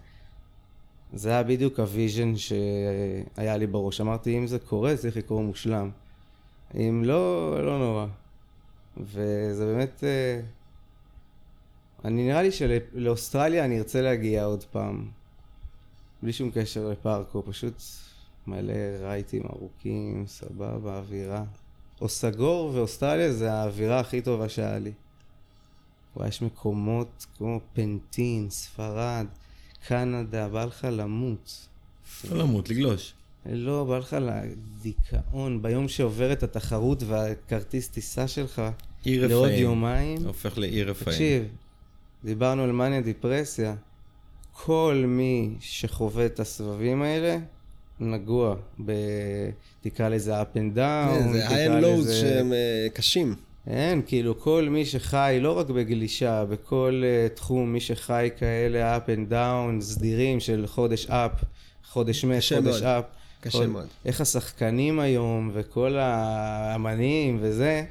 זה היה בדיוק ה vision שהיה לי בראש. אמרתי, אם זה קורה, צריך לקרות מושלם. אם לא, לא נורא. וזה באמת... אה, אני נראה לי שלאוסטרליה אני ארצה להגיע עוד פעם. בלי שום קשר לפארקו, פשוט מלא רייטים ארוכים, סבבה, אווירה. או סגור ואוסטרליה זה האווירה הכי טובה שהיה לי. וואי, יש מקומות כמו פנטין, ספרד, קנדה, בא לך למות. לא למות, לגלוש. לא, בא לך לדיכאון. ביום שעוברת התחרות והכרטיס טיסה שלך, עיר לעוד רפאים. יומיים, הופך לעיר רפאים. תקשיב, דיברנו על מניה דיפרסיה. כל מי שחווה את הסבבים האלה, נגוע ב... תקרא לזה up and down, כן, זה high and lows לזה- שהם אה, קשים. אין, כאילו כל מי שחי, לא רק בגלישה, בכל uh, תחום, מי שחי כאלה up and down, סדירים של חודש up, חודש מת, חודש מאוד. up. קשה כל- מאוד. איך השחקנים היום וכל האמנים וזה,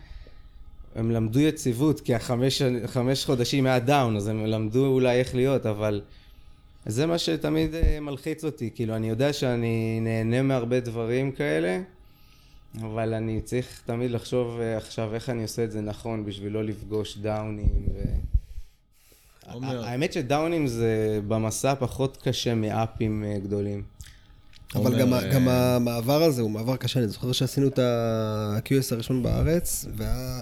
הם למדו יציבות, כי החמש חמש חודשים היה דאון, אז הם למדו אולי איך להיות, אבל זה מה שתמיד אה, מלחיץ אותי. כאילו, אני יודע שאני נהנה מהרבה דברים כאלה, אבל אני צריך תמיד לחשוב אה, עכשיו איך אני עושה את זה נכון בשביל לא לפגוש דאונים. ו... עומר. האמת שדאונים זה במסע פחות קשה מאפים אה, גדולים. אבל גם, אה, גם המעבר הזה הוא מעבר קשה. אני זוכר שעשינו את ה-QS הראשון בארץ, והיה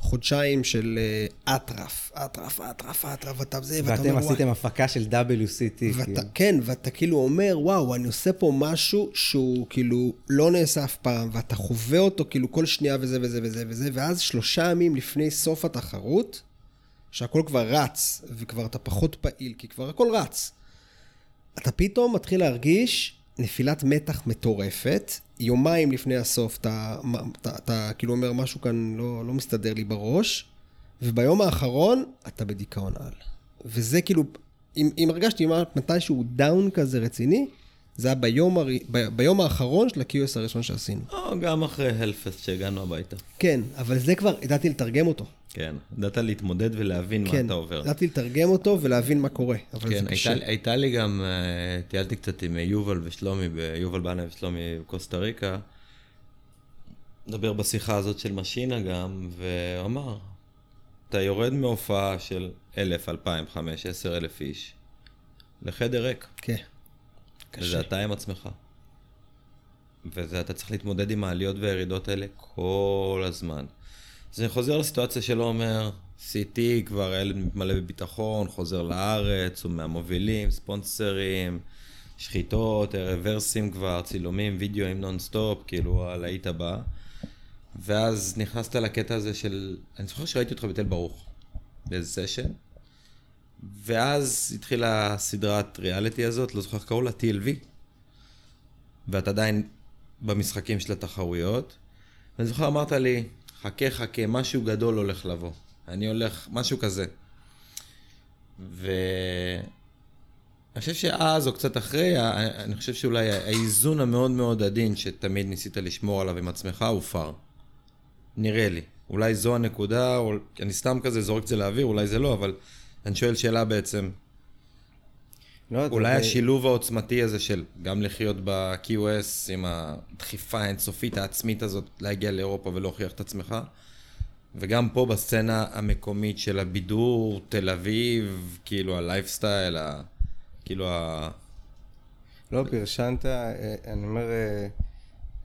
חודשיים של אה, אטרף, אטרף, אטרף, אטרף, אתה זה, ואתה ואתם אומר, וואי. עשיתם הפקה של WCT. ואתה, כאילו. כן, ואתה כאילו אומר, וואו, אני עושה פה משהו שהוא כאילו לא נעשה אף פעם, ואתה חווה אותו כאילו כל שנייה וזה וזה וזה וזה, ואז שלושה ימים לפני סוף התחרות, שהכל כבר רץ, וכבר אתה פחות פעיל, כי כבר הכל רץ, אתה פתאום מתחיל להרגיש נפילת מתח מטורפת. יומיים לפני הסוף אתה, אתה, אתה כאילו אומר, משהו כאן לא, לא מסתדר לי בראש, וביום האחרון אתה בדיכאון על. וזה כאילו, אם, אם הרגשתי מתישהו דאון כזה רציני, זה היה ביום, הר... ב... ביום האחרון של ה-QS הראשון שעשינו. או גם אחרי הלפסט שהגענו הביתה. כן, אבל זה כבר, ידעתי לתרגם אותו. כן, ידעת להתמודד ולהבין מה כן, אתה עובר. ידעתי לתרגם אותו ולהבין מה קורה, אבל כן, זה קשה. הייתה, הייתה לי גם, אה, טיילתי קצת עם יובל ושלומי, יובל בנה ושלומי בקוסטה ריקה. נדבר בשיחה הזאת של משינה גם, והוא אמר, אתה יורד מהופעה של אלף, אלפיים, חמש, עשר אלף איש, לחדר ריק, כן, קשה. וזה אתה עם עצמך. ואתה צריך להתמודד עם העליות והירידות האלה כל הזמן. אני חוזר לסיטואציה שלו אומר, CT כבר הילד מתמלא בביטחון, חוזר לארץ, הוא מהמובילים, ספונסרים, שחיטות, רוורסים כבר, צילומים, וידאוים נונסטופ, כאילו הלהיט הבא. ואז נכנסת לקטע הזה של, אני זוכר שראיתי אותך בתל ברוך, באיזה סשן, ואז התחילה הסדרת ריאליטי הזאת, לא זוכר איך קראו לה, TLV, ואת עדיין במשחקים של התחרויות. ואני זוכר, אמרת לי, חכה, חכה, משהו גדול הולך לבוא. אני הולך, משהו כזה. ואני חושב שאז, או קצת אחרי, אני חושב שאולי האיזון המאוד מאוד עדין שתמיד ניסית לשמור עליו עם עצמך הופר. נראה לי. אולי זו הנקודה, או אני סתם כזה זורק את זה לאוויר, אולי זה לא, אבל אני שואל שאלה בעצם, לא, אולי יודע, השילוב העוצמתי הזה של גם לחיות ב-QS עם הדחיפה האינסופית העצמית הזאת להגיע לאירופה ולהוכיח את עצמך, וגם פה בסצנה המקומית של הבידור, תל אביב, כאילו הלייפסטייל, ה... כאילו ה... לא, פרשנת, אה, אני אומר, אה,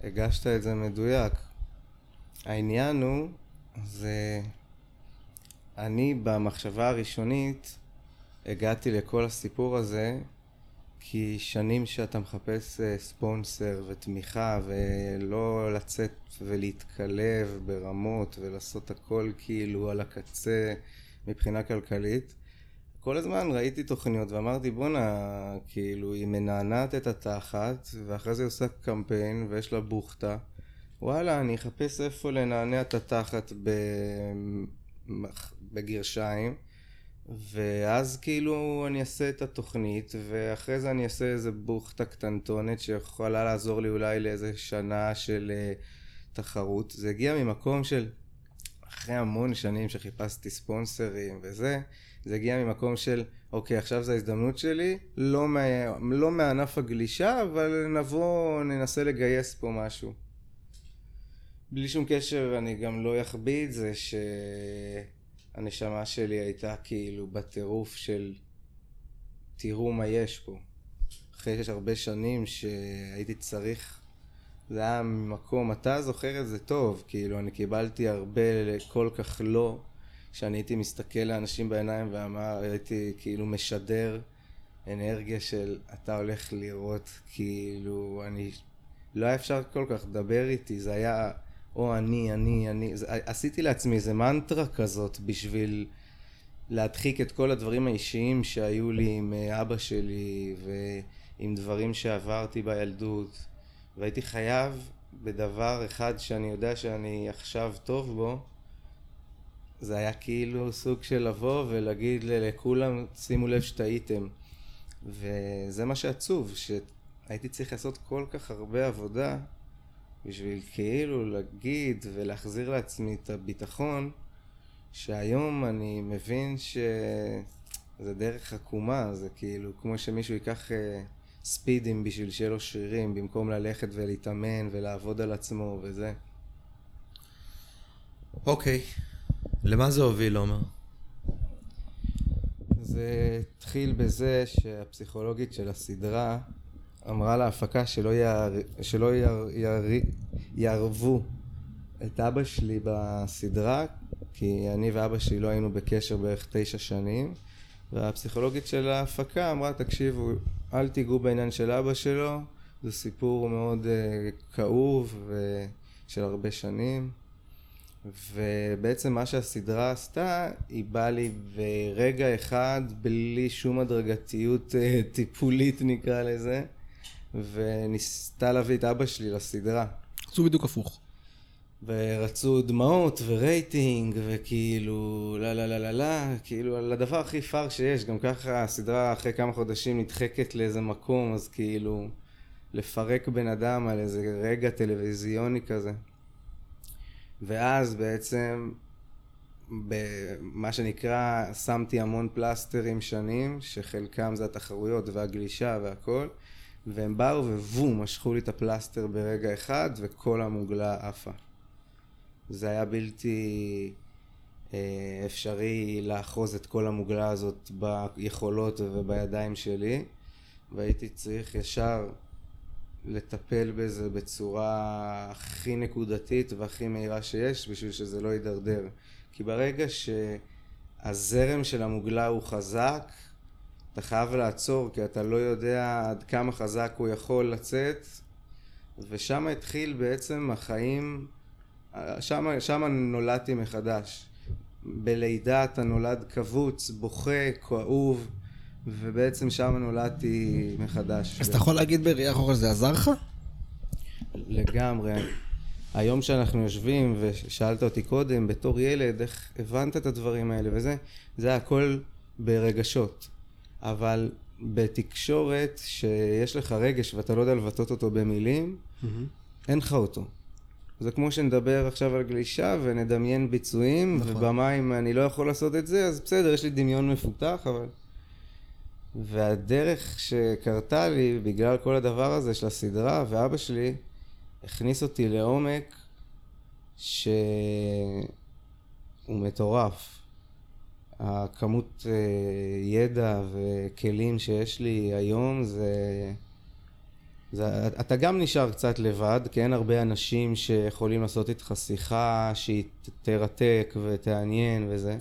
הגשת את זה מדויק. העניין הוא, זה... אני במחשבה הראשונית הגעתי לכל הסיפור הזה כי שנים שאתה מחפש אה, ספונסר ותמיכה ולא לצאת ולהתקלב ברמות ולעשות הכל כאילו על הקצה מבחינה כלכלית כל הזמן ראיתי תוכניות ואמרתי בואנה, כאילו היא מנענעת את התחת ואחרי זה היא עושה קמפיין ויש לה בוכטה. וואלה, אני אחפש איפה לנענע את התחת בגרשיים ואז כאילו אני אעשה את התוכנית ואחרי זה אני אעשה איזה בוכטה קטנטונת שיכולה לעזור לי אולי לאיזה שנה של אה, תחרות. זה הגיע ממקום של אחרי המון שנים שחיפשתי ספונסרים וזה, זה הגיע ממקום של אוקיי עכשיו זו ההזדמנות שלי, לא, מה, לא מענף הגלישה אבל נבוא ננסה לגייס פה משהו. בלי שום קשר אני גם לא את זה שהנשמה שלי הייתה כאילו בטירוף של תראו מה יש פה. אחרי שיש הרבה שנים שהייתי צריך, זה היה ממקום, אתה זוכר את זה טוב, כאילו אני קיבלתי הרבה כל כך לא, שאני הייתי מסתכל לאנשים בעיניים ואמר, הייתי כאילו משדר אנרגיה של אתה הולך לראות, כאילו אני, לא היה אפשר כל כך לדבר איתי, זה היה או אני, אני, אני, זה, עשיתי לעצמי איזה מנטרה כזאת בשביל להדחיק את כל הדברים האישיים שהיו לי עם אה, אבא שלי ועם דברים שעברתי בילדות. והייתי חייב בדבר אחד שאני יודע שאני עכשיו טוב בו זה היה כאילו סוג של לבוא ולהגיד לכולם שימו לב שטעיתם. וזה מה שעצוב שהייתי צריך לעשות כל כך הרבה עבודה בשביל כאילו להגיד ולהחזיר לעצמי את הביטחון שהיום אני מבין שזה דרך עקומה, זה כאילו כמו שמישהו ייקח אה, ספידים בשביל שיהיה לו שרירים במקום ללכת ולהתאמן ולעבוד על עצמו וזה. אוקיי. למה זה הוביל, עומר? זה התחיל בזה שהפסיכולוגית של הסדרה אמרה להפקה שלא, יער, שלא יער, יער, יערבו את אבא שלי בסדרה, כי אני ואבא שלי לא היינו בקשר בערך תשע שנים, והפסיכולוגית של ההפקה אמרה, תקשיבו, אל תיגעו בעניין של אבא שלו, זה סיפור מאוד uh, כאוב ושל הרבה שנים. ובעצם מה שהסדרה עשתה, היא באה לי ברגע אחד, בלי שום הדרגתיות אה, טיפולית נקרא לזה, וניסתה להביא את אבא שלי לסדרה. עשו בדיוק הפוך. ורצו דמעות ורייטינג וכאילו לה לה לה לה לה כאילו על הדבר הכי פאר שיש גם ככה הסדרה אחרי כמה חודשים נדחקת לאיזה מקום אז כאילו לפרק בן אדם על איזה רגע טלוויזיוני כזה ואז בעצם במה שנקרא שמתי המון פלסטרים שנים שחלקם זה התחרויות והגלישה והכל והם באו ובום משכו לי את הפלסטר ברגע אחד וכל המוגלה עפה. זה היה בלתי אה, אפשרי לאחוז את כל המוגלה הזאת ביכולות ובידיים שלי והייתי צריך ישר לטפל בזה בצורה הכי נקודתית והכי מהירה שיש בשביל שזה לא יידרדר. כי ברגע שהזרם של המוגלה הוא חזק אתה חייב לעצור כי אתה לא יודע עד כמה חזק הוא יכול לצאת ושם התחיל בעצם החיים שם, שם נולדתי מחדש. בלידה אתה נולד קבוץ, בוכה, כאוב, ובעצם שם נולדתי מחדש. אז אתה יכול להגיד בראייה אחורה שזה עזר לך? לגמרי. היום שאנחנו יושבים, ושאלת אותי קודם, בתור ילד, איך הבנת את הדברים האלה וזה, זה הכל ברגשות. אבל בתקשורת, שיש לך רגש ואתה לא יודע לבטא אותו במילים, אין לך אותו. זה כמו שנדבר עכשיו על גלישה ונדמיין ביצועים, נכון. ובמים אני לא יכול לעשות את זה, אז בסדר, יש לי דמיון מפותח, אבל... והדרך שקרתה לי, בגלל כל הדבר הזה של הסדרה, ואבא שלי הכניס אותי לעומק שהוא מטורף. הכמות אה, ידע וכלים שיש לי היום זה... זה... אתה גם נשאר קצת לבד, כי אין הרבה אנשים שיכולים לעשות איתך שיחה שהיא תרתק ותעניין וזה.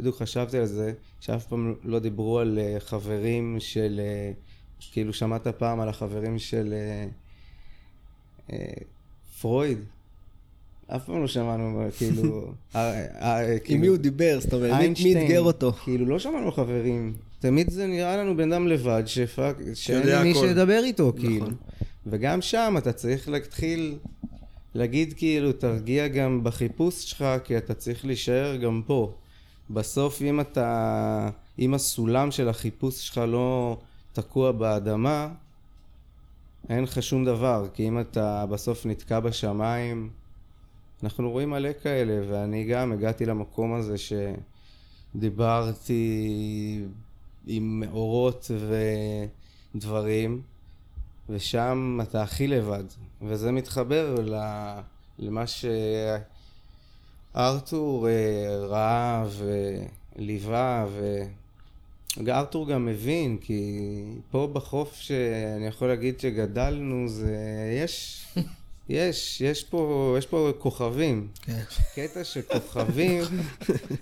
בדיוק חשבתי על זה, שאף פעם לא דיברו על אה, חברים של... אה, כאילו שמעת פעם על החברים של פרויד? אף פעם לא שמענו, כאילו... אה, אה, עם כאילו- מי הוא דיבר? זאת אומרת, מי- אתגר אותו? כאילו, לא שמענו חברים. תמיד זה נראה לנו בן אדם לבד, שפאק, שאין מי. שידבר איתו, נכון. כאילו. וגם שם אתה צריך להתחיל להגיד, כאילו, תרגיע גם בחיפוש שלך, כי אתה צריך להישאר גם פה. בסוף, אם אתה... אם הסולם של החיפוש שלך לא תקוע באדמה, אין לך שום דבר, כי אם אתה בסוף נתקע בשמיים, אנחנו רואים מלא כאלה, ואני גם הגעתי למקום הזה שדיברתי עם מאורות ודברים, ושם אתה הכי לבד, וזה מתחבר למה שארתור אה, ראה וליווה, וארתור גם מבין, כי פה בחוף שאני יכול להגיד שגדלנו, זה... יש... יש, יש פה, יש פה כוכבים. כן. קטע שכוכבים,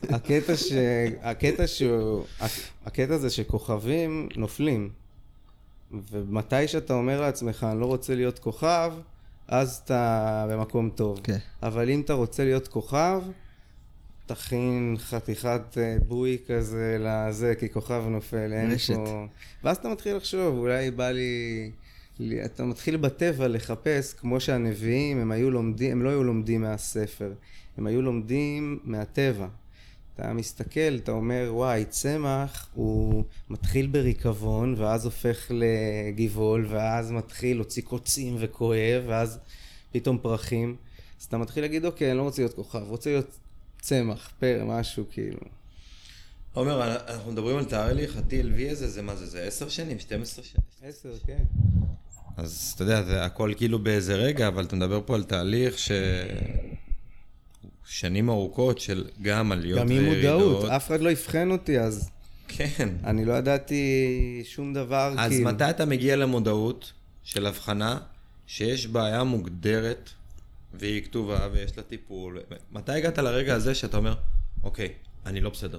הקטע ש... הקטע ש... הקטע זה שכוכבים נופלים. ומתי שאתה אומר לעצמך, אני לא רוצה להיות כוכב, אז אתה במקום טוב. כן. אבל אם אתה רוצה להיות כוכב, תכין חתיכת אה, בוי כזה לזה, כי כוכב נופל, אין רשת. פה... ואז אתה מתחיל לחשוב, אולי בא לי... לי- אתה מתחיל בטבע לחפש, כמו שהנביאים, הם היו לומדים, הם לא היו לומדים מהספר, הם היו לומדים מהטבע. אתה מסתכל, אתה אומר, וואי, צמח הוא מתחיל בריקבון, ואז הופך לגבעול, ואז מתחיל להוציא קוצים וכואב, ואז פתאום פרחים. אז אתה מתחיל להגיד, אוקיי, אני לא רוצה להיות כוכב, רוצה להיות צמח, פר, משהו כאילו. עומר, אנחנו מדברים על תהליך ה-TLV הזה, זה מה זה? זה 10 שנים? 12 שנים? עשר, כן. אז אתה יודע, זה הכל כאילו באיזה רגע, אבל אתה מדבר פה על תהליך ש... שנים ארוכות של גם עליות גם וירידות. עם מודעות, אף אחד לא אבחן אותי, אז כן. אני לא ידעתי שום דבר, אז כאילו. מתי אתה מגיע למודעות של הבחנה שיש בעיה מוגדרת והיא כתובה ויש לה טיפול? מתי הגעת לרגע הזה שאתה אומר, אוקיי, אני לא בסדר.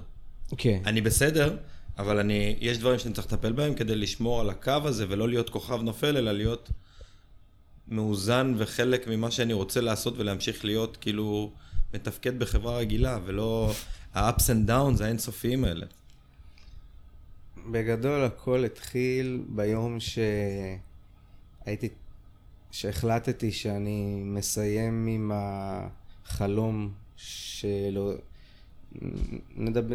כן. אני בסדר, אבל אני, יש דברים שאני צריך לטפל בהם כדי לשמור על הקו הזה ולא להיות כוכב נופל, אלא להיות מאוזן וחלק ממה שאני רוצה לעשות ולהמשיך להיות כאילו מתפקד בחברה רגילה, ולא ה-ups and downs האינסופיים האלה. בגדול הכל התחיל ביום שהייתי, שהחלטתי שאני מסיים עם החלום שלו, נדבר,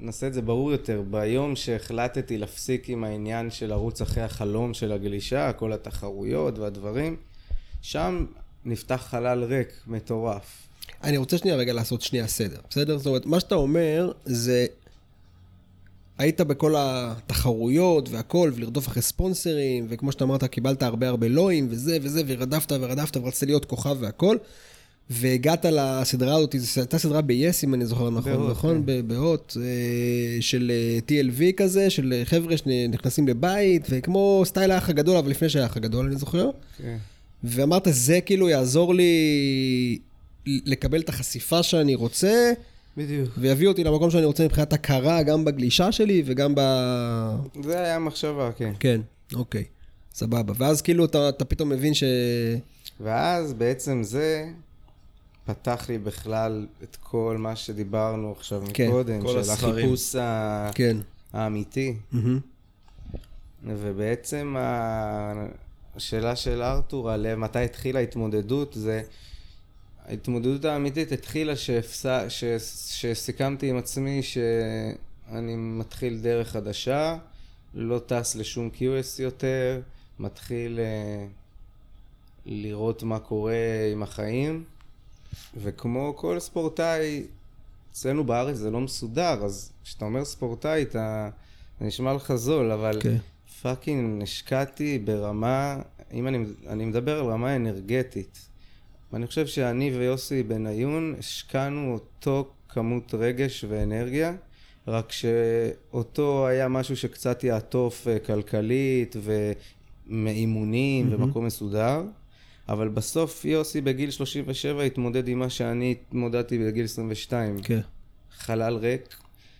נעשה את זה ברור יותר, ביום שהחלטתי להפסיק עם העניין של לרוץ אחרי החלום של הגלישה, כל התחרויות והדברים, שם נפתח חלל ריק מטורף. אני רוצה שנייה רגע לעשות שנייה סדר, בסדר? זאת אומרת, מה שאתה אומר זה... היית בכל התחרויות והכל, ולרדוף אחרי ספונסרים, וכמו שאתה אמרת, קיבלת הרבה הרבה לואים, וזה וזה, ורדפת ורדפת, ורצית להיות כוכב והכל, והגעת לסדרה הזאת, זו הייתה סדרה ב-yes, אם אני זוכר נכון, בהוט, נכון? כן. בהוט, אה, של אה, TLV כזה, של חבר'ה שנכנסים לבית, וכמו סטייל האח הגדול, אבל לפני שהיה האח הגדול, אני זוכר. כן. ואמרת, זה כאילו יעזור לי לקבל את החשיפה שאני רוצה, בדיוק. ויביא אותי למקום שאני רוצה מבחינת הכרה, גם בגלישה שלי וגם ב... זה היה המחשבה, כן. כן, אוקיי, סבבה. ואז כאילו אתה, אתה פתאום מבין ש... ואז בעצם זה פתח לי בכלל את כל מה שדיברנו עכשיו כן, מקודם, כל של הספרים. החיפוש ה- כן. האמיתי. מהמם. ובעצם השאלה של ארתור על אה, מתי התחילה ההתמודדות, זה... ההתמודדות האמיתית התחילה שהפס... ש... שסיכמתי עם עצמי שאני מתחיל דרך חדשה, לא טס לשום QS יותר, מתחיל אה, לראות מה קורה עם החיים, וכמו כל ספורטאי, אצלנו בארץ זה לא מסודר, אז כשאתה אומר ספורטאי, אתה... זה נשמע לך זול, אבל כן. פאקינג השקעתי ברמה, אם אני, אני מדבר על רמה אנרגטית. ואני חושב שאני ויוסי בניון השקענו אותו כמות רגש ואנרגיה, רק שאותו היה משהו שקצת יעטוף אה, כלכלית ומאימונים מהמם. ומקום מסודר. אבל בסוף יוסי בגיל 37 התמודד עם מה שאני התמודדתי בגיל 22. כן. חלל ריק,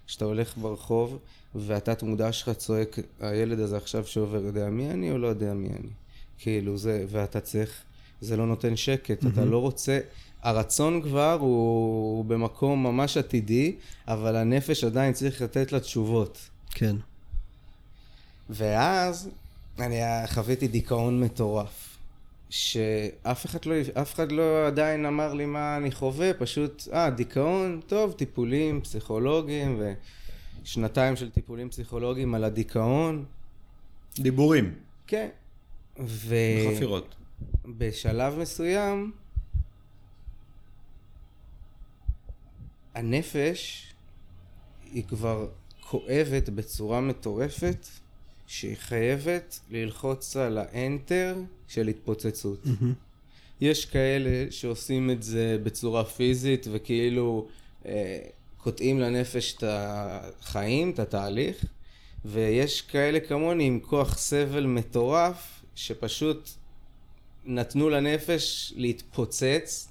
שאתה הולך ברחוב, והתת מודע שלך צועק, הילד הזה עכשיו שעובר יודע מי אני או לא יודע מי אני. כאילו זה, ואתה צריך, זה לא נותן שקט, אתה לא רוצה, הרצון כבר הוא, הוא במקום ממש עתידי, אבל הנפש עדיין צריך לתת לה תשובות. כן. ואז אני חוויתי דיכאון מטורף. שאף אחד לא, אף אחד לא עדיין אמר לי מה אני חווה, פשוט, אה, דיכאון, טוב, טיפולים פסיכולוגיים ושנתיים של טיפולים פסיכולוגיים על הדיכאון. דיבורים, כן. ו... חפירות. בשלב מסוים, הנפש היא כבר כואבת בצורה מטורפת, שהיא חייבת ללחוץ על האנטר של התפוצצות. יש כאלה שעושים את זה בצורה פיזית וכאילו אה, קוטעים לנפש את החיים, את התהליך, ויש כאלה כמוני עם כוח סבל מטורף, שפשוט נתנו לנפש להתפוצץ,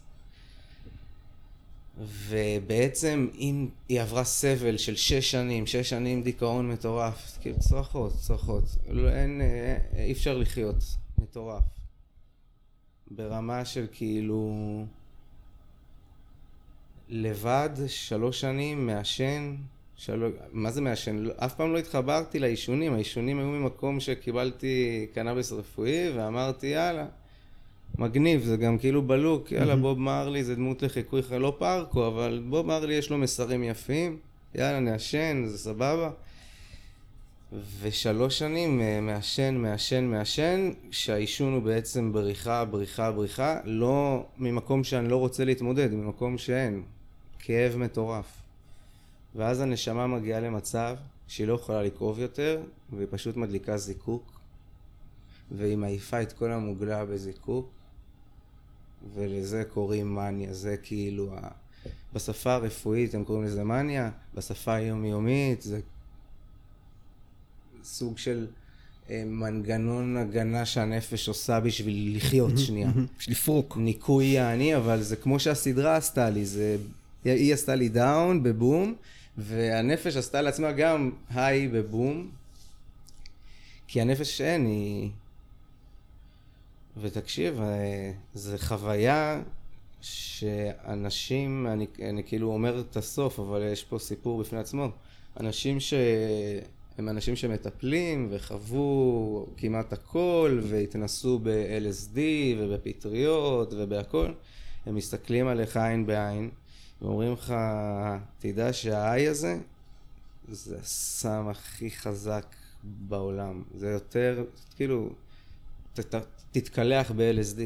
ובעצם אם היא עברה סבל של שש שנים, שש שנים דיכאון מטורף, כאילו צרחות, צרחות, לא, אין, אה, אי אפשר לחיות, מטורף. ברמה של כאילו לבד שלוש שנים מעשן, של... מה זה מעשן? לא- אף פעם לא התחברתי לעישונים, העישונים היו ממקום שקיבלתי קנאביס רפואי ואמרתי יאללה, מגניב, זה גם כאילו בלוק, יאללה בוב מרלי זה דמות לחיקוי, לא פארקו, אבל בוב מרלי יש לו מסרים יפים, יאללה נעשן, זה סבבה. ושלוש שנים אה, מעשן, מעשן, מעשן, שהעישון הוא בעצם בריחה, בריחה, בריחה, לא ממקום שאני לא רוצה להתמודד, ממקום שאין. כאב מטורף. ואז הנשמה מגיעה למצב שהיא לא יכולה לכאוב יותר, והיא פשוט מדליקה זיקוק, והיא מעיפה את כל המוגלה בזיקוק, ולזה קוראים מניה, זה כאילו, ה... בשפה הרפואית הם קוראים לזה מניה, בשפה היומיומית זה סוג של אה, מנגנון הגנה שהנפש עושה בשביל לחיות שנייה. בשביל לפרוק. ניקוי יעני, אבל זה כמו שהסדרה עשתה לי, זה... היא עשתה לי דאון בבום, והנפש עשתה לעצמה גם היי בבום, כי הנפש אין, היא... ותקשיב, אה, זו חוויה שאנשים, אני, אני כאילו אומר את הסוף, אבל יש פה סיפור בפני עצמו. אנשים ש... הם אנשים שמטפלים וחוו כמעט הכל והתנסו ב-LSD ובפטריות ובהכל, הם מסתכלים עליך עין בעין ואומרים לך, תדע שהאי הזה זה הסם הכי חזק בעולם. זה יותר, כאילו, תתקלח ב-LSD.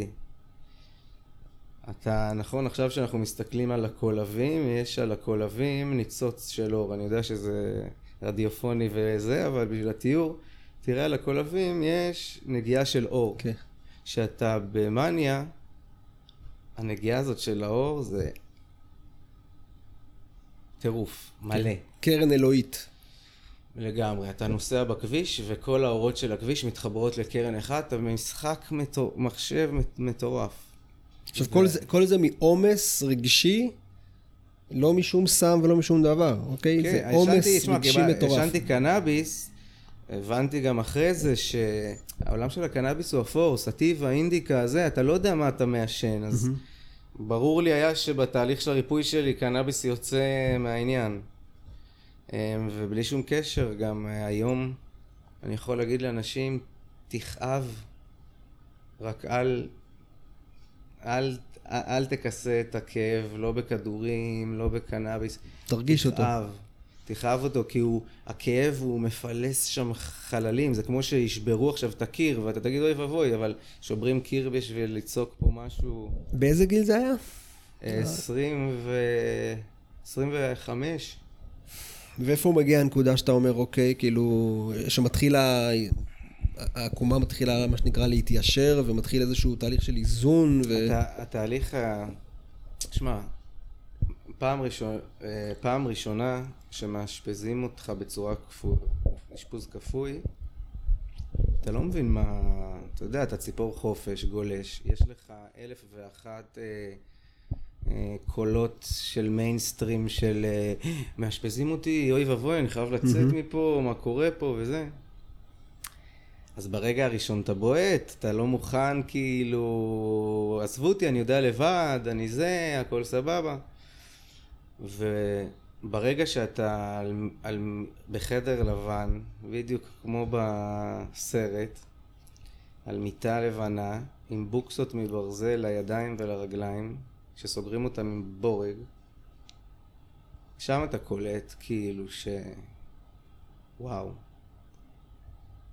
אתה, נכון, עכשיו שאנחנו מסתכלים על הקולבים, יש על הקולבים ניצוץ של אור. אני יודע שזה רדיופוני וזה, אבל בשביל התיאור, תראה על הקולבים יש נגיעה של אור. כן. שאתה במאניה, הנגיעה הזאת של האור זה טירוף, מלא. קרן אלוהית. לגמרי. אתה נוסע בכביש וכל האורות של הכביש מתחברות לקרן אחת, אתה במשחק מטור... מחשב מט- מטורף. עכשיו, כל זה, כל זה מעומס רגשי, לא משום סם ולא משום דבר, אוקיי? כן, זה עומס עישנתי, תשמע, רגשי מטורף. עישנתי קנאביס, הבנתי גם אחרי זה שהעולם של הקנאביס הוא אפור, סטיבה, אינדיקה, זה, אתה לא יודע מה אתה מעשן, אז ברור לי היה שבתהליך של הריפוי שלי קנאביס יוצא מהעניין. אמ, ובלי שום קשר, גם אה, היום אני יכול להגיד לאנשים, תכאב, רק אל, אל, אל תכסה את הכאב, לא בכדורים, לא בקנאביס. תרגיש אותו. תכאב, תכאב אותו, כי הוא, הכאב הוא מפלס שם חללים, זה כמו שישברו עכשיו את הקיר, ואתה תגיד אוי ואבוי, אבל שוברים קיר בשביל לצעוק פה משהו... באיזה גיל זה היה? אה, עשרים ו... עשרים וחמש. ואיפה מגיעה הנקודה שאתה אומר, אוקיי, כאילו, שמתחילה, העקומה מתחילה, מה שנקרא, להתיישר, ומתחיל איזשהו תהליך של איזון, ו... הת- התהליך ה... תשמע, פעם, ראשון, אה, פעם ראשונה שמאשפזים אותך בצורה כפוי, אשפוז כפוי, אתה לא מבין מה... אתה יודע, אתה ציפור חופש, גולש, יש לך אלף ואחת אה, קולות של מיינסטרים של אה, מאשפזים אותי, אוי ואבוי, אני חייב לצאת מפה, מה קורה פה וזה. אז ברגע הראשון אתה בועט, אתה לא מוכן כאילו, עזבו אותי, אני יודע לבד, אני זה, הכל סבבה. וברגע שאתה על, על, בחדר לבן, בדיוק כמו בסרט, על מיטה לבנה, עם בוקסות מברזל לידיים ולרגליים, שסוגרים אותם עם בורג, שם אתה קולט כאילו ש... וואו.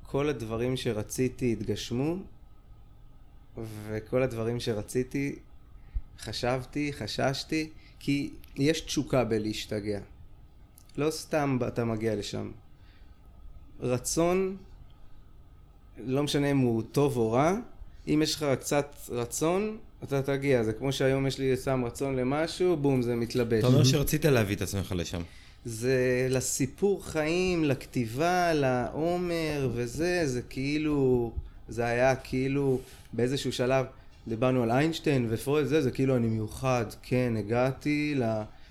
כל הדברים שרציתי התגשמו, וכל הדברים שרציתי, חשבתי, חששתי, כי יש תשוקה בלהשתגע. לא סתם אתה מגיע לשם. רצון, לא משנה אם הוא טוב או רע, אם יש לך קצת רצון, אתה תגיע. זה כמו שהיום יש לי סתם רצון למשהו, בום, זה מתלבש. אתה אומר שרצית להביא את עצמך לשם. זה לסיפור חיים, לכתיבה, לעומר וזה, זה כאילו, זה היה כאילו באיזשהו שלב, דיברנו על איינשטיין ופרויד, זה, זה כאילו אני מיוחד, כן, הגעתי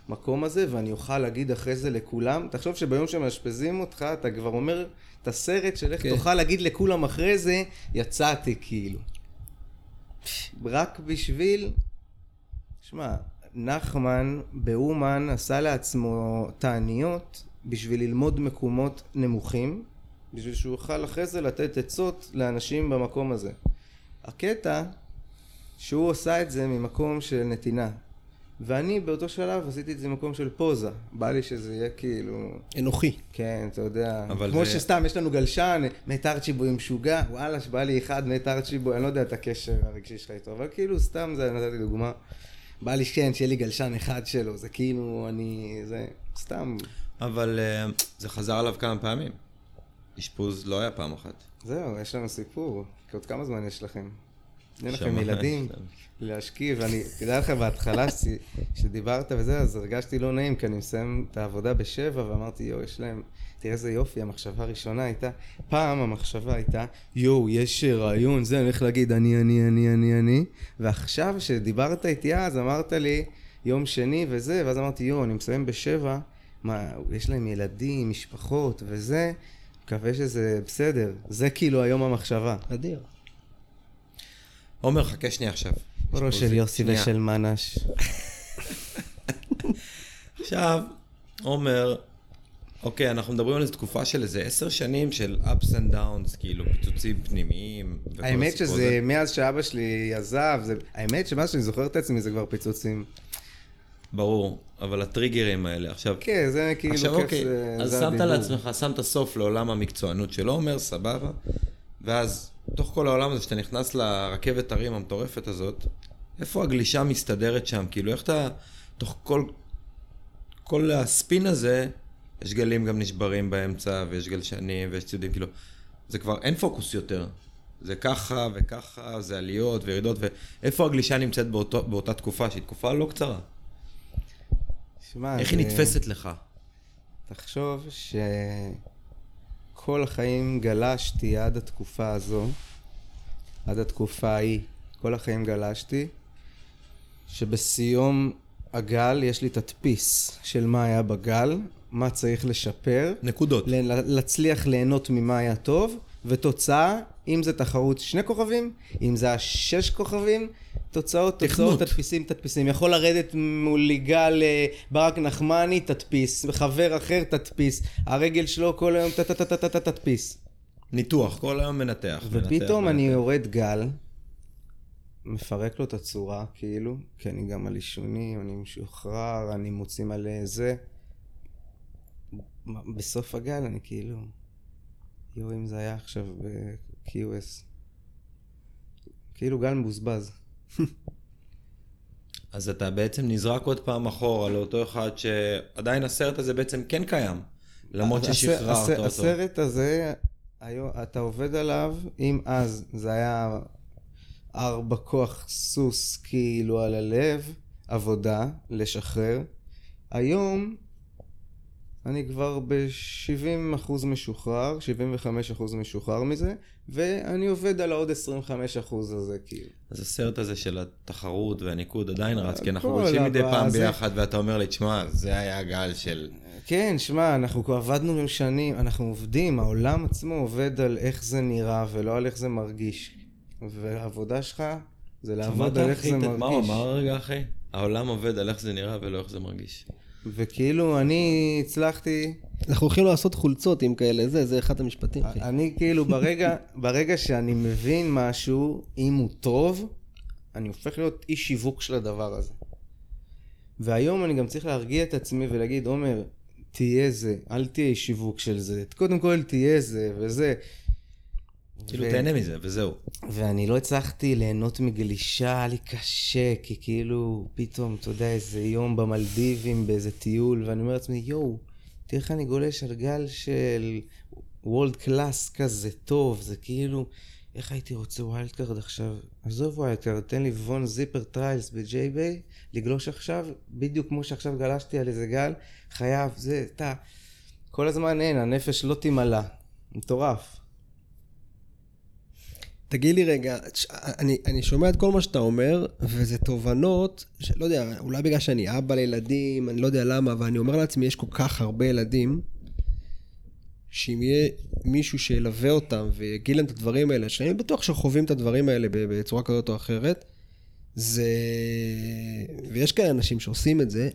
למקום הזה ואני אוכל להגיד אחרי זה לכולם, תחשוב שביום שמאשפזים אותך, אתה כבר אומר את הסרט של איך כן. תוכל להגיד לכולם אחרי זה, יצאתי כאילו. רק בשביל שמע, נחמן באומן עשה לעצמו תעניות בשביל ללמוד מקומות נמוכים, בשביל שהוא יוכל אחרי זה לתת עצות לאנשים במקום הזה. הקטע שהוא עשה את זה ממקום של נתינה. ואני באותו שלב עשיתי את זה ממקום של פוזה. בא לי שזה יהיה כאילו... אנוכי. כן, אתה יודע. אבל כמו זה- שסתם, יש לנו גלשן, מת ארצ'יבוי משוגע, וואלה, שבא לי אחד מת ארצ'יבוי, אני לא יודע את הקשר הרגשי שלך איתו, אבל כאילו, סתם זה, נתתי דוגמה. בא לי כן, שיהיה לי גלשן אחד שלו, זה כאילו, אני, זה, סתם. אבל אה, זה חזר עליו כמה פעמים. אשפוז לא היה פעם אחת. זהו, יש לנו סיפור. עוד כמה זמן יש לכם? אין לכם ילדים. להשכיב, אני, תדע לך, בהתחלה שדיברת וזה, אז הרגשתי לא נעים, כי אני מסיים את העבודה בשבע, ואמרתי, יואו, יש להם, תראה איזה יופי, המחשבה הראשונה הייתה, פעם המחשבה הייתה, יואו, יש רעיון, זה, אני הולך להגיד, אני, אני, אני, אני, אני, ועכשיו, שדיברת איתי אז, אמרת לי, יום שני וזה, ואז אמרתי, יואו, אני מסיים בשבע, מה, יש להם ילדים, משפחות וזה, מקווה שזה בסדר. זה כאילו היום המחשבה. אדיר. עומר, חכה שנייה עכשיו. ראש של. יוסי שנייה. ושל מנש. עכשיו, עומר, אוקיי, אנחנו מדברים על איזו תקופה של איזה עשר שנים של ups and downs, כאילו פיצוצים פנימיים. האמת שזה, הזה. מאז שאבא שלי עזב, זה, האמת שמאז שאני זוכר את עצמי זה כבר פיצוצים. ברור, אבל הטריגרים האלה, עכשיו... כן, זה כאילו עכשיו כיף, אוקיי, זה, אז זה שמת הדיבור. לעצמך, שמת סוף לעולם המקצוענות של עומר, סבבה, ואז, תוך כל העולם הזה, שאתה נכנס לרכבת הרים המטורפת הזאת, איפה הגלישה מסתדרת שם? כאילו, איך אתה, תוך כל, כל הספין הזה, יש גלים גם נשברים באמצע, ויש גלשנים, ויש ציודים, כאילו, זה כבר, אין פוקוס יותר. זה ככה וככה, זה עליות וירידות, ואיפה הגלישה נמצאת באותו, באותה תקופה, שהיא תקופה לא קצרה? שמע, איך היא זה- נתפסת לך? תחשוב שכל החיים גלשתי עד התקופה הזו, עד התקופה ההיא, כל החיים גלשתי, שבסיום הגל יש לי תדפיס של מה היה בגל, מה צריך לשפר, נקודות. להצליח ליהנות ממה היה טוב, ותוצאה, אם זה תחרות שני כוכבים, אם זה השש כוכבים, תוצאות. תוצאות, תדפיסים, תדפיסים. יכול לרדת מול יגאל אה, ברק נחמני, תדפיס, חבר אחר, תדפיס, הרגל שלו כל היום, תדפיס. ניתוח, כל היום מנתח. ופתאום אני. יורד גל, מפרק לו את הצורה, כאילו, כי אני גם על אישונים, אני משוחרר, אני מוציא מלא זה. בסוף הגל אני כאילו, יואו, אם זה היה עכשיו ב-QS. כאילו גל מבוזבז. אז אתה בעצם נזרק עוד פעם אחורה לאותו אחד שעדיין הסרט הזה בעצם כן קיים, למרות ששחררת אותו. הסרט הזה, היום, אתה עובד עליו, אם אז זה היה ארבע כוח סוס כאילו על הלב, עבודה, לשחרר. היום אני כבר ב-70% משוחרר, 75% משוחרר מזה, ואני עובד על העוד 25% הזה כאילו. אז הסרט הזה של התחרות והניקוד עדיין רץ, כי אנחנו גולשים מדי פעם זה- ביחד, ואתה אומר לי, תשמע, זה היה גל של... כן, שמע, אנחנו כבר עבדנו שנים, אנחנו עובדים, העולם עצמו עובד על איך זה נראה ולא על איך זה מרגיש. והעבודה שלך זה לעבוד על איך? זה מה הוא מרגיש. אמר רגע, אחי? העולם עובד על איך זה נראה ולא איך זה מרגיש. וכאילו אני הצלחתי, אנחנו הולכים לעשות חולצות עם כאלה, זה, זה אחד המשפטים. אני כאילו ברגע, ברגע שאני מבין משהו, אם הוא טוב, אני הופך להיות איש שיווק של הדבר הזה. והיום אני גם צריך להרגיע את עצמי ולהגיד, עומר, תהיה זה, אל תהיה איש שיווק של זה, קודם כל תהיה זה וזה. כאילו, ו- תהנה מזה, וזהו. ואני לא הצלחתי ליהנות מגלישה, היה לי קשה, כי כאילו, פתאום, אתה יודע, איזה יום במלדיבים, באיזה טיול, ואני אומר לעצמי, יואו, תראה איך אני גולש על גל של world class כזה טוב, זה כאילו, איך הייתי רוצה wild card עכשיו? עזוב wild card, תן לי one זיפר trials ב J-Bay, לגלוש עכשיו, בדיוק כמו שעכשיו גלשתי על איזה גל, חייב, זה, אתה, כל הזמן אין, הנפש לא תימלא, מטורף. תגיד לי רגע, אני, אני שומע את כל מה שאתה אומר, וזה תובנות, שלא יודע, אולי בגלל שאני אבא לילדים, אני לא יודע למה, אבל אני אומר לעצמי, יש כל כך הרבה ילדים, שאם יהיה מישהו שילווה אותם ויגיד להם את הדברים האלה, שאני בטוח שחווים את הדברים האלה בצורה כזאת או אחרת, זה... ויש כאלה אנשים שעושים את זה,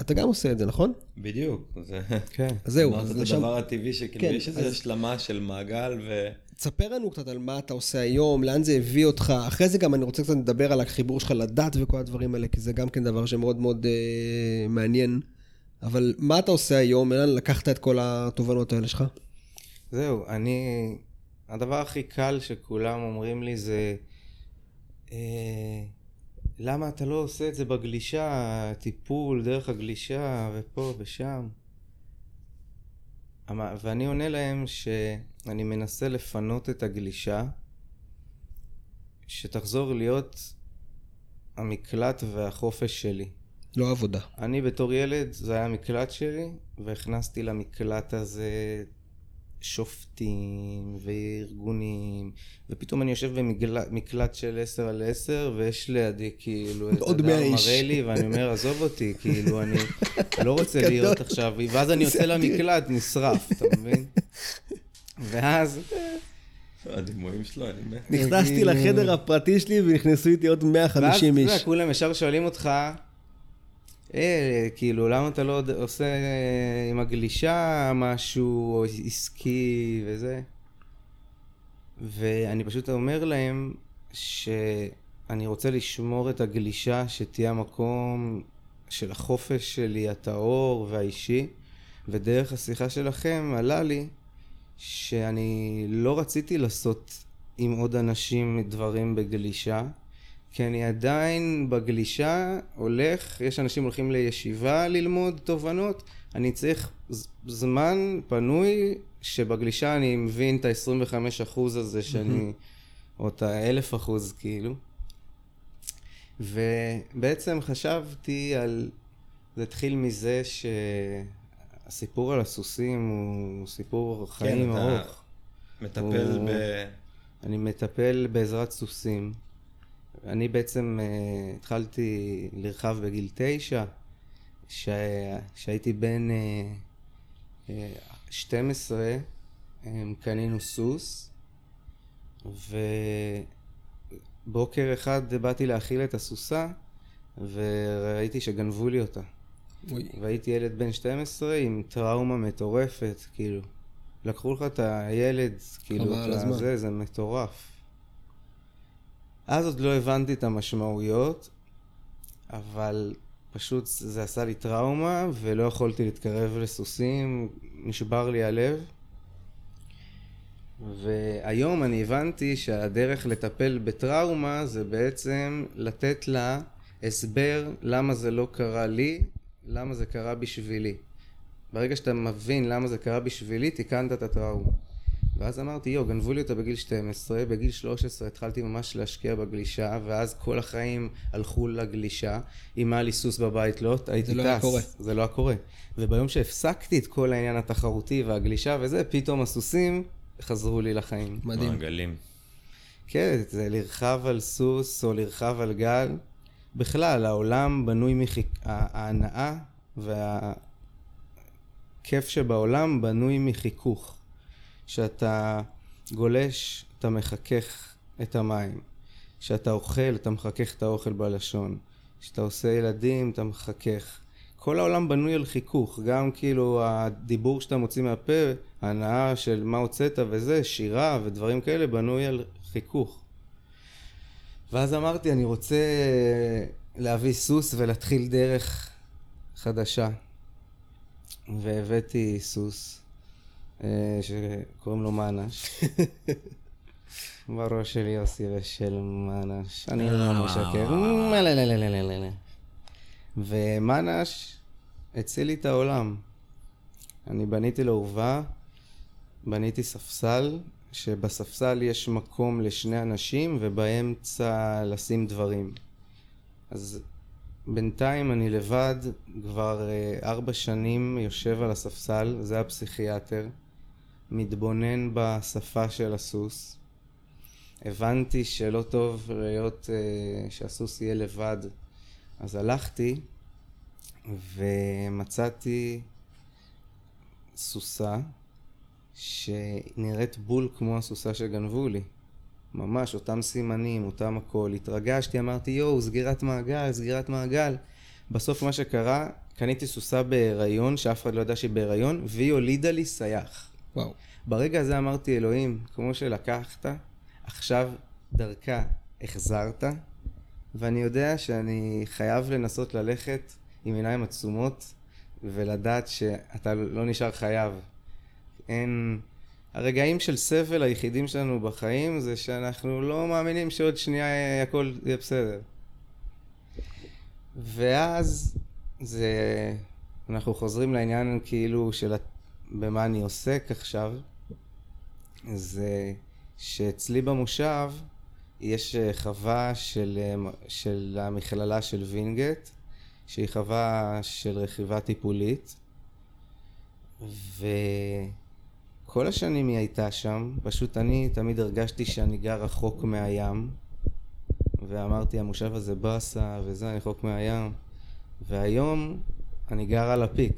אתה גם עושה את זה, נכון? בדיוק. זה... כן. אז זהו, אמרת את הדבר הטבעי שכאילו, כן, יש איזו השלמה של מעגל, ו... תספר לנו קצת על מה אתה עושה היום, לאן זה הביא אותך. אחרי זה גם אני רוצה קצת לדבר על החיבור שלך לדת וכל הדברים האלה, כי זה גם כן דבר שמאוד מאוד אה, מעניין. אבל מה אתה עושה היום? לאן לקחת את כל התובנות האלה שלך? זהו, אני... הדבר הכי קל שכולם אומרים לי זה... אה, למה אתה לא עושה את זה בגלישה, טיפול דרך הגלישה, ופה ושם? אמ- ואני עונה להם שאני מנסה לפנות את הגלישה, שתחזור להיות המקלט והחופש שלי. לא עבודה. אני בתור ילד, זה היה המקלט שלי, והכנסתי למקלט הזה שופטים וארגונים, ופתאום אני יושב במקלט של 10 על 10, ויש לידי כאילו את עוד הדר 100 איש. מראה לי, ואני אומר, עזוב אותי, כאילו, אני לא רוצה. להיות עכשיו, ואז אני יוצא למקלט, נשרף, אתה מבין? ואז, הדימויים שלו, אני מת. נכנסתי לחדר הפרטי שלי ונכנסו איתי עוד ואז, 150 אתה איש. יודע, כולם ישר שואלים אותך, אה, כאילו, למה אתה לא עושה עם הגלישה משהו או עסקי וזה? ואני פשוט אומר להם שאני רוצה לשמור את הגלישה, שתהיה המקום של החופש שלי, הטהור והאישי, ודרך השיחה שלכם עלה לי שאני לא רציתי לעשות עם עוד אנשים דברים בגלישה, כי אני עדיין בגלישה הולך, יש אנשים הולכים לישיבה ללמוד תובנות, אני צריך זמן פנוי שבגלישה אני מבין את ה-25% הזה שאני, או את ה-1000 אחוז כאילו. ובעצם חשבתי על, זה התחיל מזה שהסיפור על הסוסים הוא סיפור חיים כן, ארוך. מטפל הוא- ב... אני מטפל בעזרת סוסים. אני בעצם uh, התחלתי לרכב בגיל תשע, כשהייתי בן uh, uh, 12, um, קנינו סוס, ובוקר אחד באתי להאכיל את הסוסה, וראיתי שגנבו לי אותה. אוי. והייתי ילד בן 12 עם טראומה מטורפת, כאילו. לקחו לך את הילד, כאילו, את. זה, זה מטורף. אז עוד לא הבנתי את המשמעויות, אבל פשוט זה עשה לי טראומה, ולא יכולתי להתקרב לסוסים, נשבר לי הלב. והיום אני הבנתי שהדרך לטפל בטראומה זה בעצם לתת לה הסבר למה זה לא קרה לי, למה זה קרה בשבילי. ברגע שאתה מבין למה זה קרה בשבילי, תיקנת את הטראומה. ואז אמרתי, יו, גנבו לי אותה בגיל 12, בגיל 13 התחלתי ממש להשקיע בגלישה, ואז כל החיים הלכו לגלישה. אם היה לי סוס בבית לא, הייתי טס. לא היה קורה. זה לא היה קורה. וביום שהפסקתי את כל העניין התחרותי והגלישה וזה, פתאום הסוסים חזרו לי לחיים. מדהים. מעגלים. כן, זה לרכב על סוס או לרכב על גל. בכלל, העולם בנוי מחיק... ההנאה והכיף שבעולם בנוי מחיכוך. שאתה גולש, אתה מחכך את המים. כשאתה אוכל, אתה מחכך את האוכל בלשון. כשאתה עושה ילדים, אתה מחכך. כל העולם בנוי על חיכוך, גם כאילו הדיבור שאתה מוציא מהפה, ההנאה של מה הוצאת וזה, שירה ודברים כאלה, בנוי על חיכוך. ואז אמרתי, אני רוצה להביא סוס ולהתחיל דרך חדשה. והבאתי סוס, אה, שקוראים לו מנש. בראש של יוסי ושל מנש. אני לא משקר. לא, לא, לא, לא, לא, לא, לא. ומנש הציל לי את העולם. אני בניתי לו אורווה, בניתי ספסל, שבספסל יש מקום לשני אנשים ובאמצע לשים דברים. אז בינתיים אני לבד, כבר אה, ארבע שנים יושב על הספסל, זה הפסיכיאטר, מתבונן בשפה של הסוס. הבנתי שלא טוב להיות, אה, שהסוס יהיה לבד, אז הלכתי ומצאתי סוסה שנראית בול כמו הסוסה שגנבו לי. ממש, אותם סימנים, אותם הכל. התרגשתי, אמרתי, יואו, סגירת מעגל, סגירת מעגל. בסוף מה שקרה, קניתי סוסה בהיריון, שאף אחד לא ידע שהיא בהיריון, והיא הולידה לי סייח. וואו. ברגע הזה אמרתי, אלוהים, כמו שלקחת, עכשיו דרכה החזרת, ואני יודע שאני חייב לנסות ללכת עם עיניים עצומות, ולדעת שאתה לא נשאר חייב. אין... הרגעים של סבל היחידים שלנו בחיים זה שאנחנו לא מאמינים שעוד שנייה הכל יהיה בסדר. ואז זה... אנחנו חוזרים לעניין כאילו של במה אני עוסק עכשיו. זה שאצלי במושב יש חווה של, של המכללה של וינגייט, שהיא חווה של רכיבה טיפולית. ו... כל השנים היא הייתה שם, פשוט אני תמיד הרגשתי שאני גר רחוק מהים, ואמרתי המושב הזה באסה וזה, אני רחוק מהים, והיום אני גר על הפיק,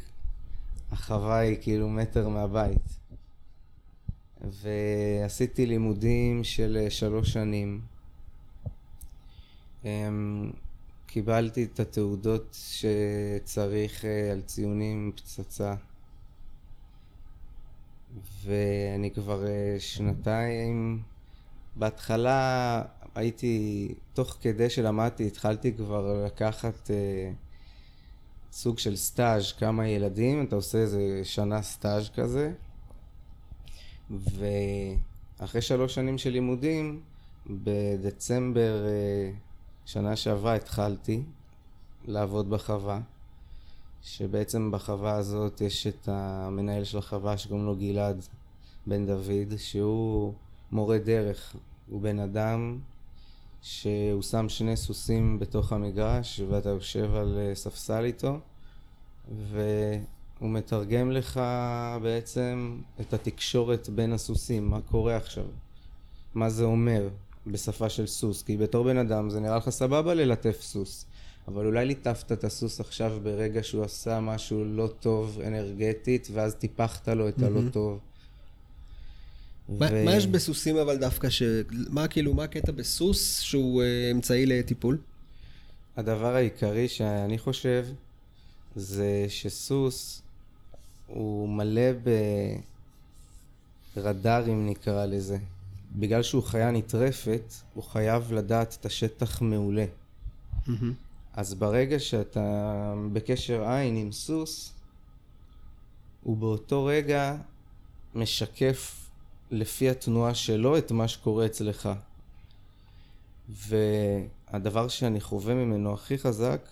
החווה היא כאילו מטר מהבית, ועשיתי לימודים של שלוש שנים. אמ, קיבלתי את התעודות שצריך אה, על ציונים פצצה. ואני כבר אה, שנתיים, בהתחלה הייתי, תוך כדי שלמדתי, התחלתי כבר לקחת אה, סוג של סטאז' כמה ילדים, אתה עושה איזה שנה סטאז' כזה, ואחרי שלוש שנים של לימודים, בדצמבר אה, שנה שעברה התחלתי לעבוד בחווה. שבעצם בחווה הזאת יש את המנהל של החווה שקוראים לו גלעד בן דוד, שהוא מורה דרך, הוא בן אדם שהוא שם שני סוסים בתוך המגרש ואתה יושב על אה, ספסל איתו והוא מתרגם לך בעצם את התקשורת בין הסוסים, מה קורה עכשיו, מה זה אומר בשפה של סוס, כי בתור בן אדם זה נראה לך סבבה ללטף סוס אבל אולי ליטפת את הסוס עכשיו ברגע שהוא עשה משהו לא טוב אנרגטית, ואז טיפחת לו את הלא טוב. מה, ו... מה יש בסוסים אבל דווקא, ש... מה כאילו, מה הקטע בסוס שהוא uh, אמצעי לטיפול? הדבר העיקרי שאני חושב זה שסוס הוא מלא ברדארים נקרא לזה. בגלל שהוא חיה נטרפת, הוא חייב לדעת את השטח מעולה. אז ברגע שאתה בקשר עין עם סוס, הוא באותו רגע משקף לפי התנועה שלו את מה שקורה אצלך. והדבר שאני חווה ממנו הכי חזק,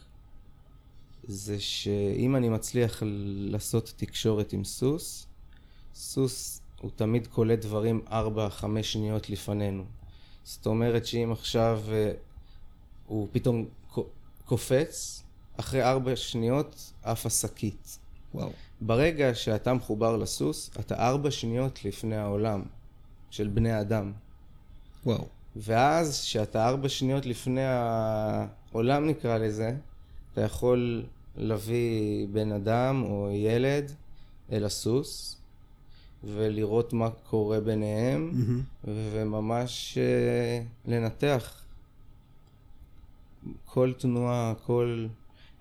זה שאם אני מצליח לעשות תקשורת עם סוס, סוס הוא תמיד קולט דברים 4-5 שניות לפנינו. זאת אומרת שאם עכשיו אה, הוא פתאום קופץ, אחרי 4 שניות עף השקית. וואו. ברגע שאתה מחובר לסוס, אתה 4 שניות לפני העולם של בני אדם. וואו. ואז, שאתה 4 שניות לפני העולם נקרא לזה, אתה יכול להביא בן אדם או ילד אל הסוס, ולראות מה קורה ביניהם, Mm-hmm. וממש uh, לנתח כל תנועה, כל...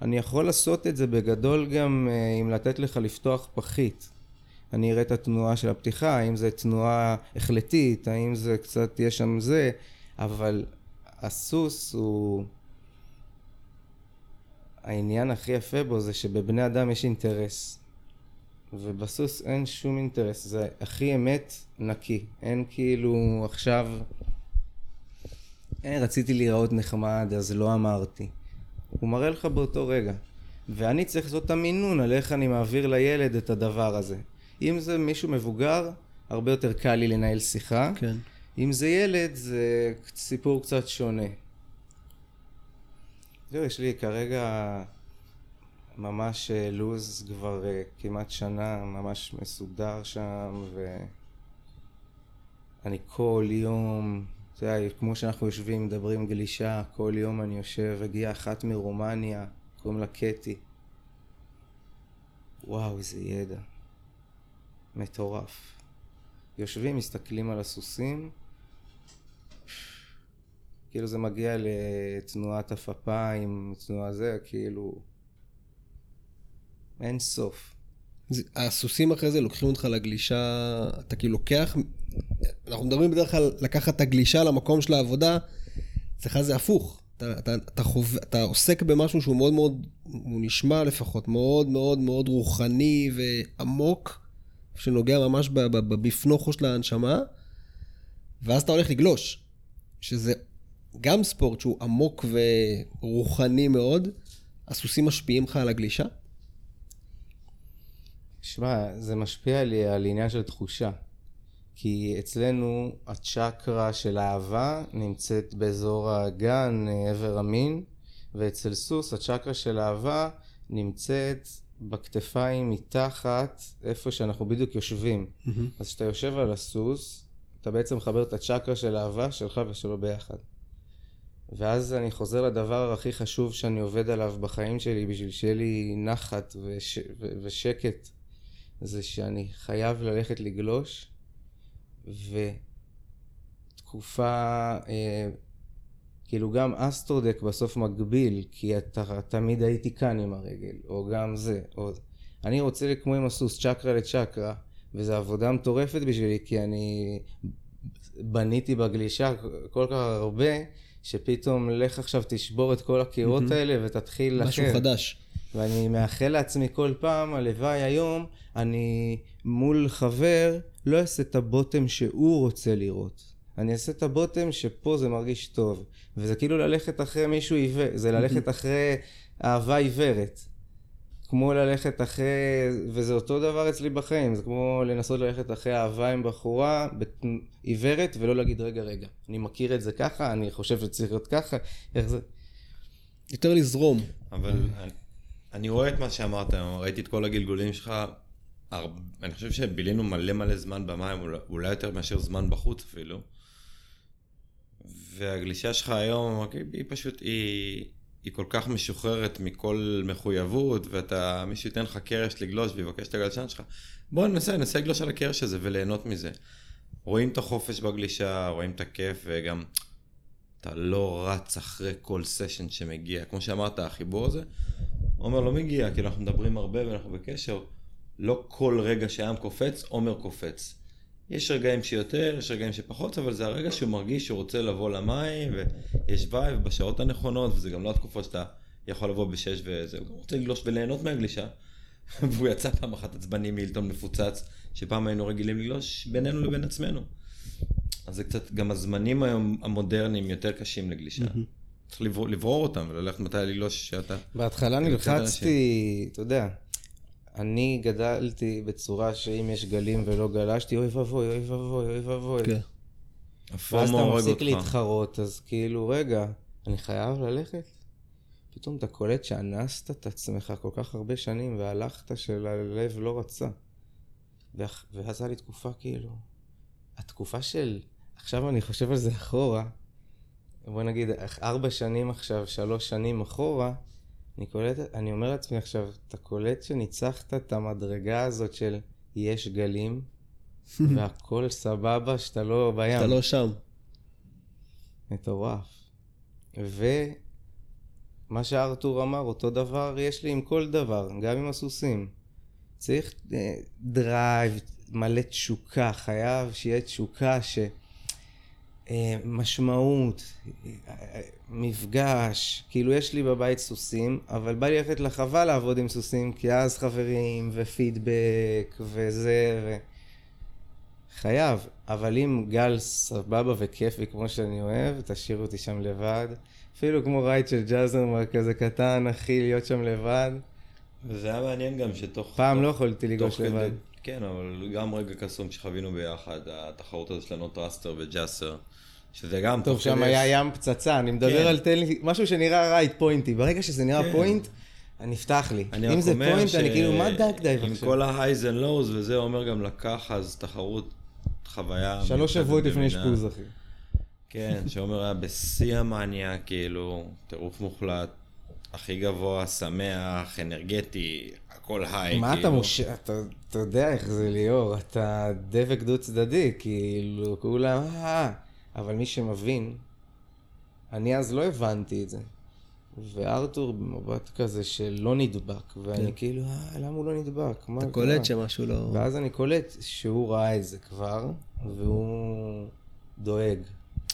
אני יכול לעשות את זה בגדול גם אם לתת לך לפתוח פחית. אני אראה את התנועה של הפתיחה, האם זה תנועה החלטית, האם זה קצת, יש שם זה, אבל הסוס הוא... העניין הכי יפה בו זה שבבני אדם יש אינטרס. ובסוס אין שום אינטרס, זה הכי אמת נקי. אין כאילו עכשיו... אין, רציתי להיראות נחמד, אז לא אמרתי. הוא מראה לך באותו רגע. ואני צריך לעשות את המינון על איך אני מעביר לילד את הדבר הזה. אם זה מישהו מבוגר, הרבה יותר קל לי לנהל שיחה. כן. אם זה ילד, זה סיפור קצת שונה. זהו, יש לי כרגע ממש אה, לו"ז כבר אה, כמעט שנה, ממש מסודר שם, ואני כל יום, אתה יודע, כמו שאנחנו יושבים, מדברים גלישה, כל יום אני יושב, הגיעה אחת מרומניה, קוראים לה קטי. וואו, איזה ידע. מטורף. יושבים, מסתכלים על הסוסים, כאילו זה מגיע לתנועת עפפיים, תנועה זה, כאילו... אין סוף. הסוסים אחרי זה לוקחים אותך לגלישה, אתה כאילו לוקח, אנחנו מדברים בדרך כלל לקחת את הגלישה למקום של העבודה, אצלך זה הפוך. אתה, אתה, אתה, חוב, אתה עוסק במשהו שהוא מאוד מאוד, הוא נשמע לפחות, מאוד מאוד מאוד רוחני ועמוק, שנוגע ממש בפנוכו של ההנשמה, ואז אתה הולך לגלוש, שזה גם ספורט שהוא עמוק ורוחני מאוד. הסוסים משפיעים לך על הגלישה? שמע, זה משפיע לי על עניין של תחושה. כי אצלנו הצ'קרה של האהבה נמצאת באזור האגן, אה, עבר המין, ואצל סוס הצ'קרה של האהבה נמצאת בכתפיים מתחת, איפה שאנחנו בדיוק יושבים. אז כשאתה יושב על הסוס, אתה בעצם מחבר את הצ'קרה של האהבה שלך ושלו ביחד. ואז אני חוזר לדבר הכי חשוב שאני עובד עליו בחיים שלי בשביל שיהיה לי נחת וש... ו- ושקט, זה שאני חייב ללכת לגלוש, ותקופה, אה, כאילו גם אסטרודק בסוף מגביל, כי אתה תמיד הייתי כאן עם הרגל, או גם זה, או... אני רוצה כמו עם הסוס, צ'קרה לצ'קרה, וזו עבודה מטורפת בשבילי, כי אני בניתי בגלישה כל כך הרבה, שפתאום לך עכשיו תשבור את כל הקירות האלה ותתחיל משהו אחר. חדש. ואני מאחל לעצמי כל פעם, הלוואי היום, אני מול חבר לא אעשה את הבוטם שהוא רוצה לראות. אני אעשה את הבוטם שפה זה מרגיש טוב. וזה כאילו ללכת אחרי מישהו עיוור, זה ללכת אחרי אהבה עיוורת. כמו ללכת אחרי, וזה אותו דבר אצלי בחיים, זה כמו לנסות ללכת אחרי אהבה עם בחורה בת- עיוורת ולא להגיד רגע רגע, אני מכיר את זה ככה, אני חושב שצריך להיות ככה, איך זה... יותר לזרום. אבל אני, רואה את מה שאמרת, ראיתי את כל הגלגולים שלך, הרבה, אני חושב שבילינו מלא מלא זמן במים, אולי, יותר מאשר זמן בחוץ אפילו. והגלישה שלך היום, היא פשוט, היא, היא כל כך משוחררת מכל מחויבות, ואתה, מישהו ייתן לך קרש לגלוש ויבקש את הגלשן שלך, בוא ננסה, ננסה לגלוש על הקרש הזה וליהנות מזה. רואים את החופש בגלישה, רואים את הכיף, וגם אתה לא רץ אחרי כל סשן שמגיע. כמו שאמרת, החיבור הזה, עומר לא מגיע, כאילו אנחנו מדברים הרבה ואנחנו בקשר, לא כל רגע שהים קופץ, עומר קופץ. יש רגעים שיותר, יש רגעים שפחות, אבל זה הרגע שהוא מרגיש שהוא רוצה לבוא למים, ויש vibe בשעות הנכונות, וזה גם לא התקופה שאתה יכול לבוא בשש וזה, הוא רוצה לגלוש וליהנות מהגלישה. והוא יצא פעם אחת עצבני מילטון מפוצץ, שפעם היינו רגילים לגלוש בינינו לבין עצמנו. אז זה קצת, גם הזמנים היום המודרניים יותר קשים לגלישה. צריך לברור, לברור אותם וללכת מתי לגלוש שאתה... בהתחלה נלחצתי, אתה יודע, אני גדלתי בצורה שאם יש גלים ולא גלשתי, אוי ואבוי, אוי ואבוי, אוי ואבוי. כן. ואז הפומו אתה מפסיק. להתחרות, אז כאילו, רגע, אני חייב ללכת? פתאום אתה קולט שאנסת את עצמך כל כך הרבה שנים והלכת שהלב לא רצה. ואז היה לי תקופה כאילו, התקופה של, עכשיו אני חושב על זה אחורה, בוא נגיד ארבע שנים עכשיו, שלוש שנים אחורה, אני קולט, אני אומר לעצמי עכשיו, אתה קולט שניצחת את המדרגה הזאת של יש גלים, והכל סבבה שאתה לא בים. אתה לא שם. מטורף. ומה שארתור אמר, אותו דבר יש לי עם כל דבר, גם עם הסוסים. צריך אה, drive, מלא תשוקה, חייב שיהיה תשוקה, ש... אה, משמעות, אה, מפגש, כאילו יש לי בבית סוסים, אבל בא לי ללכת לחווה לעבוד עם סוסים, כי אז חברים ופידבק וזה, ו... חייב, אבל אם גל סבבה וכיפי כמו שאני אוהב, תשאירו אותי שם לבד. אפילו כמו right של ג'אזרמר כזה קטן, אחי, להיות שם לבד. וזה היה מעניין גם שתוך... פעם תוך- לא יכולתי לגלוש כדי- לבד. כן, אבל גם רגע קסום שחווינו ביחד, התחרות הזאת של ה Not Thruster וג'אסר, שזה גם... טוב, שם היה ים פצצה, אני מדבר כן. על תן לי, משהו שנראה right point י. ברגע שזה נראה כן. point, נפתח לי. אם זה point, אני כאילו, מה duck dive עם עכשיו? כל ה-highs and lows, וזה אומר גם לקח אז תחרות, חוויה... שלוש שבועות לפני. אשפוז, אחי. כן, שעומר היה בשיא המאניה, כאילו, טירוף מוחלט, הכי גבוה, שמח, אנרגטי, הכל היי, מה אתה כאילו. מוש... אתה, אתה יודע איך זה ליאור, אתה דבק דו צדדי, כאילו, כולם, אה, אבל מי שמבין, אני אז לא הבנתי את זה. וארתור במבט כזה שלא נדבק, ואני כאילו, אה, למה הוא לא נדבק? מה אתה קרה?" קולט שמשהו לא... ואז אני קולט שהוא ראה את זה כבר, והוא דואג.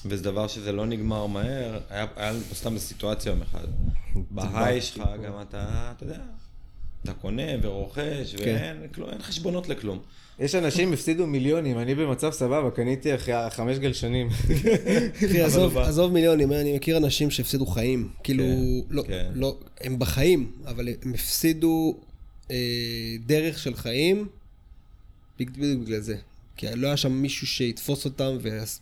וזה דבר שזה לא נגמר מהר, היה, היה סתם בסיטואציה יום אחד. בהיי שלך גם אתה, אתה יודע, אתה קונה ורוכש, כן. ואין כלום, אין חשבונות לכלום. יש אנשים הפסידו מיליונים, אני במצב סבבה, קניתי אחרי חמש גלשנים. אחי, עזוב, בא- עזוב מיליונים, אני מכיר אנשים שהפסידו חיים. כאילו, כן, לא, כן. לא, הם בחיים, אבל הם הפסידו אה, דרך של חיים בדיוק בגלל זה. כי לא היה שם מישהו שיתפוס אותם וכזה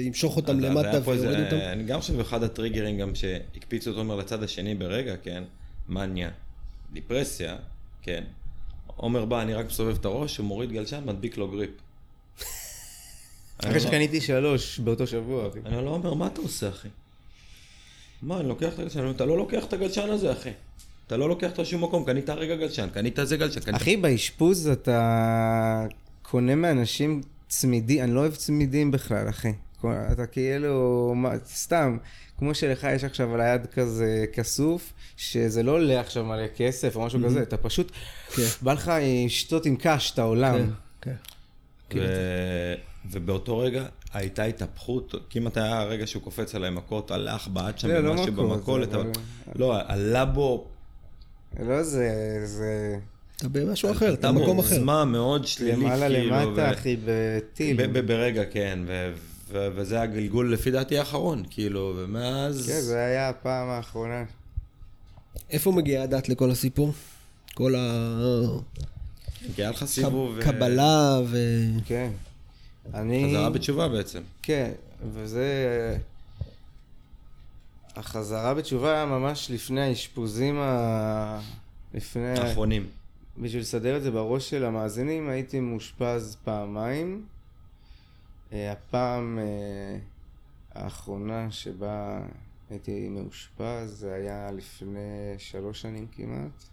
ימשוך אותם אז- אז למטה ויוריד אותם. אני גם חושב אחד הטריגרים גם שהקפיצו את עומר לצד השני ברגע, כן? מניה, דיפרסיה, כן? עומר בא, אני רק מסובב את הראש, הוא מוריד גלשן, מדביק לו גריפ. אחרי שקניתי שלוש באותו שבוע, אחי. אני לא אומר, מה אתה עושה, אחי? מה, אני לוקח את הגלשן? אתה לא לוקח את הגלשן הזה, אחי. אתה לא לוקח אותו לשום מקום, קנית הרגע גלשן, קנית זה גלשן, קנית... אחי, באשפוז אתה קונה מאנשים צמידים, אני לא אוהב צמידים בכלל, אחי. אתה כאילו, מה, סתם, כמו שלך יש עכשיו על היד כזה כסוף, שזה לא עולה עכשיו מלא כסף או משהו כזה, אתה פשוט, כן. בא לך לשתות עם קש את העולם. כן. ו... ובאותו רגע הייתה התהפכות, כמעט היה הרגע שהוא קופץ עליי מכות, הלך, בעט שם לא במשהו מכות, במכולת, אבל- אבל... לא, עלה בו, לא זה, זה אתה במשהו אחר, אתה במקום אחר. עוצמה מאוד שלילית, למעלה כאילו, למטה, ו- אחי, בטיל. ברגע, כן, ו... וזה הגלגול לפי דעתי האחרון, כאילו, ומאז... כן, זה היה הפעם האחרונה. איפה מגיעה הדת לכל הסיפור? כל כי היה לך סיבוב... ו- הקבלה ו... כן. אני... חזרה בתשובה בעצם. כן, וזה... החזרה בתשובה היה ממש לפני האשפוזים ה... לפני... האחרונים. בשביל לסדר את זה בראש של המאזינים, הייתי מאושפז פעמיים. אה, הפעם אה, האחרונה שבה הייתי מאושפז, זה היה לפני שלוש שנים כמעט.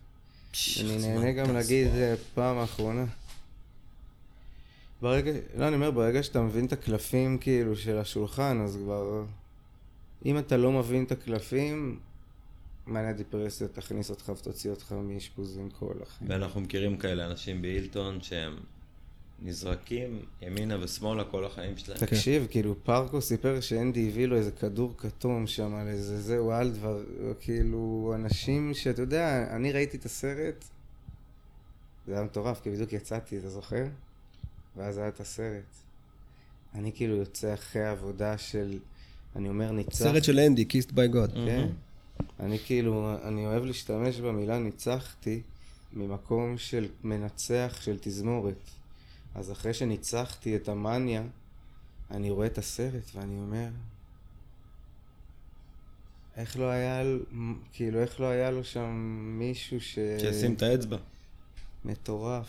אני נהנה גם להגיד אה, פעם האחרונה. ברגע, לא, אני אומר, ברגע שאתה מבין את הקלפים כאילו של השולחן, אז כבר... אם אתה לא מבין את הקלפים, מענה דיפרסיה תכניס אותך ותוציא אותך מאשפוזים כל אחי. ואנחנו מכירים כאלה אנשים בהילטון שהם נזרקים ימינה ושמאלה כל החיים שלהם. תקשיב, כאילו פרקו סיפר שאנדי הביא לו איזה כדור כתום שם על איזה זהו, על דבר, כאילו, אנשים שאתה יודע, אני ראיתי את הסרט, זה היה מטורף, כי בדיוק יצאתי, אתה זוכר? ואז היה את הסרט. אני כאילו יוצא אחרי עבודה של, אני אומר ניצחתי. סרט של אנדי, Kissed by God. כן. אני כאילו, אני אוהב להשתמש במילה ניצחתי ממקום של מנצח של תזמורת. אז אחרי שניצחתי את המאניה, אני רואה את הסרט ואני אומר, איך לא היה, לו- כאילו, איך לא היה לו שם מישהו ש... שישים את האצבע. מטורף.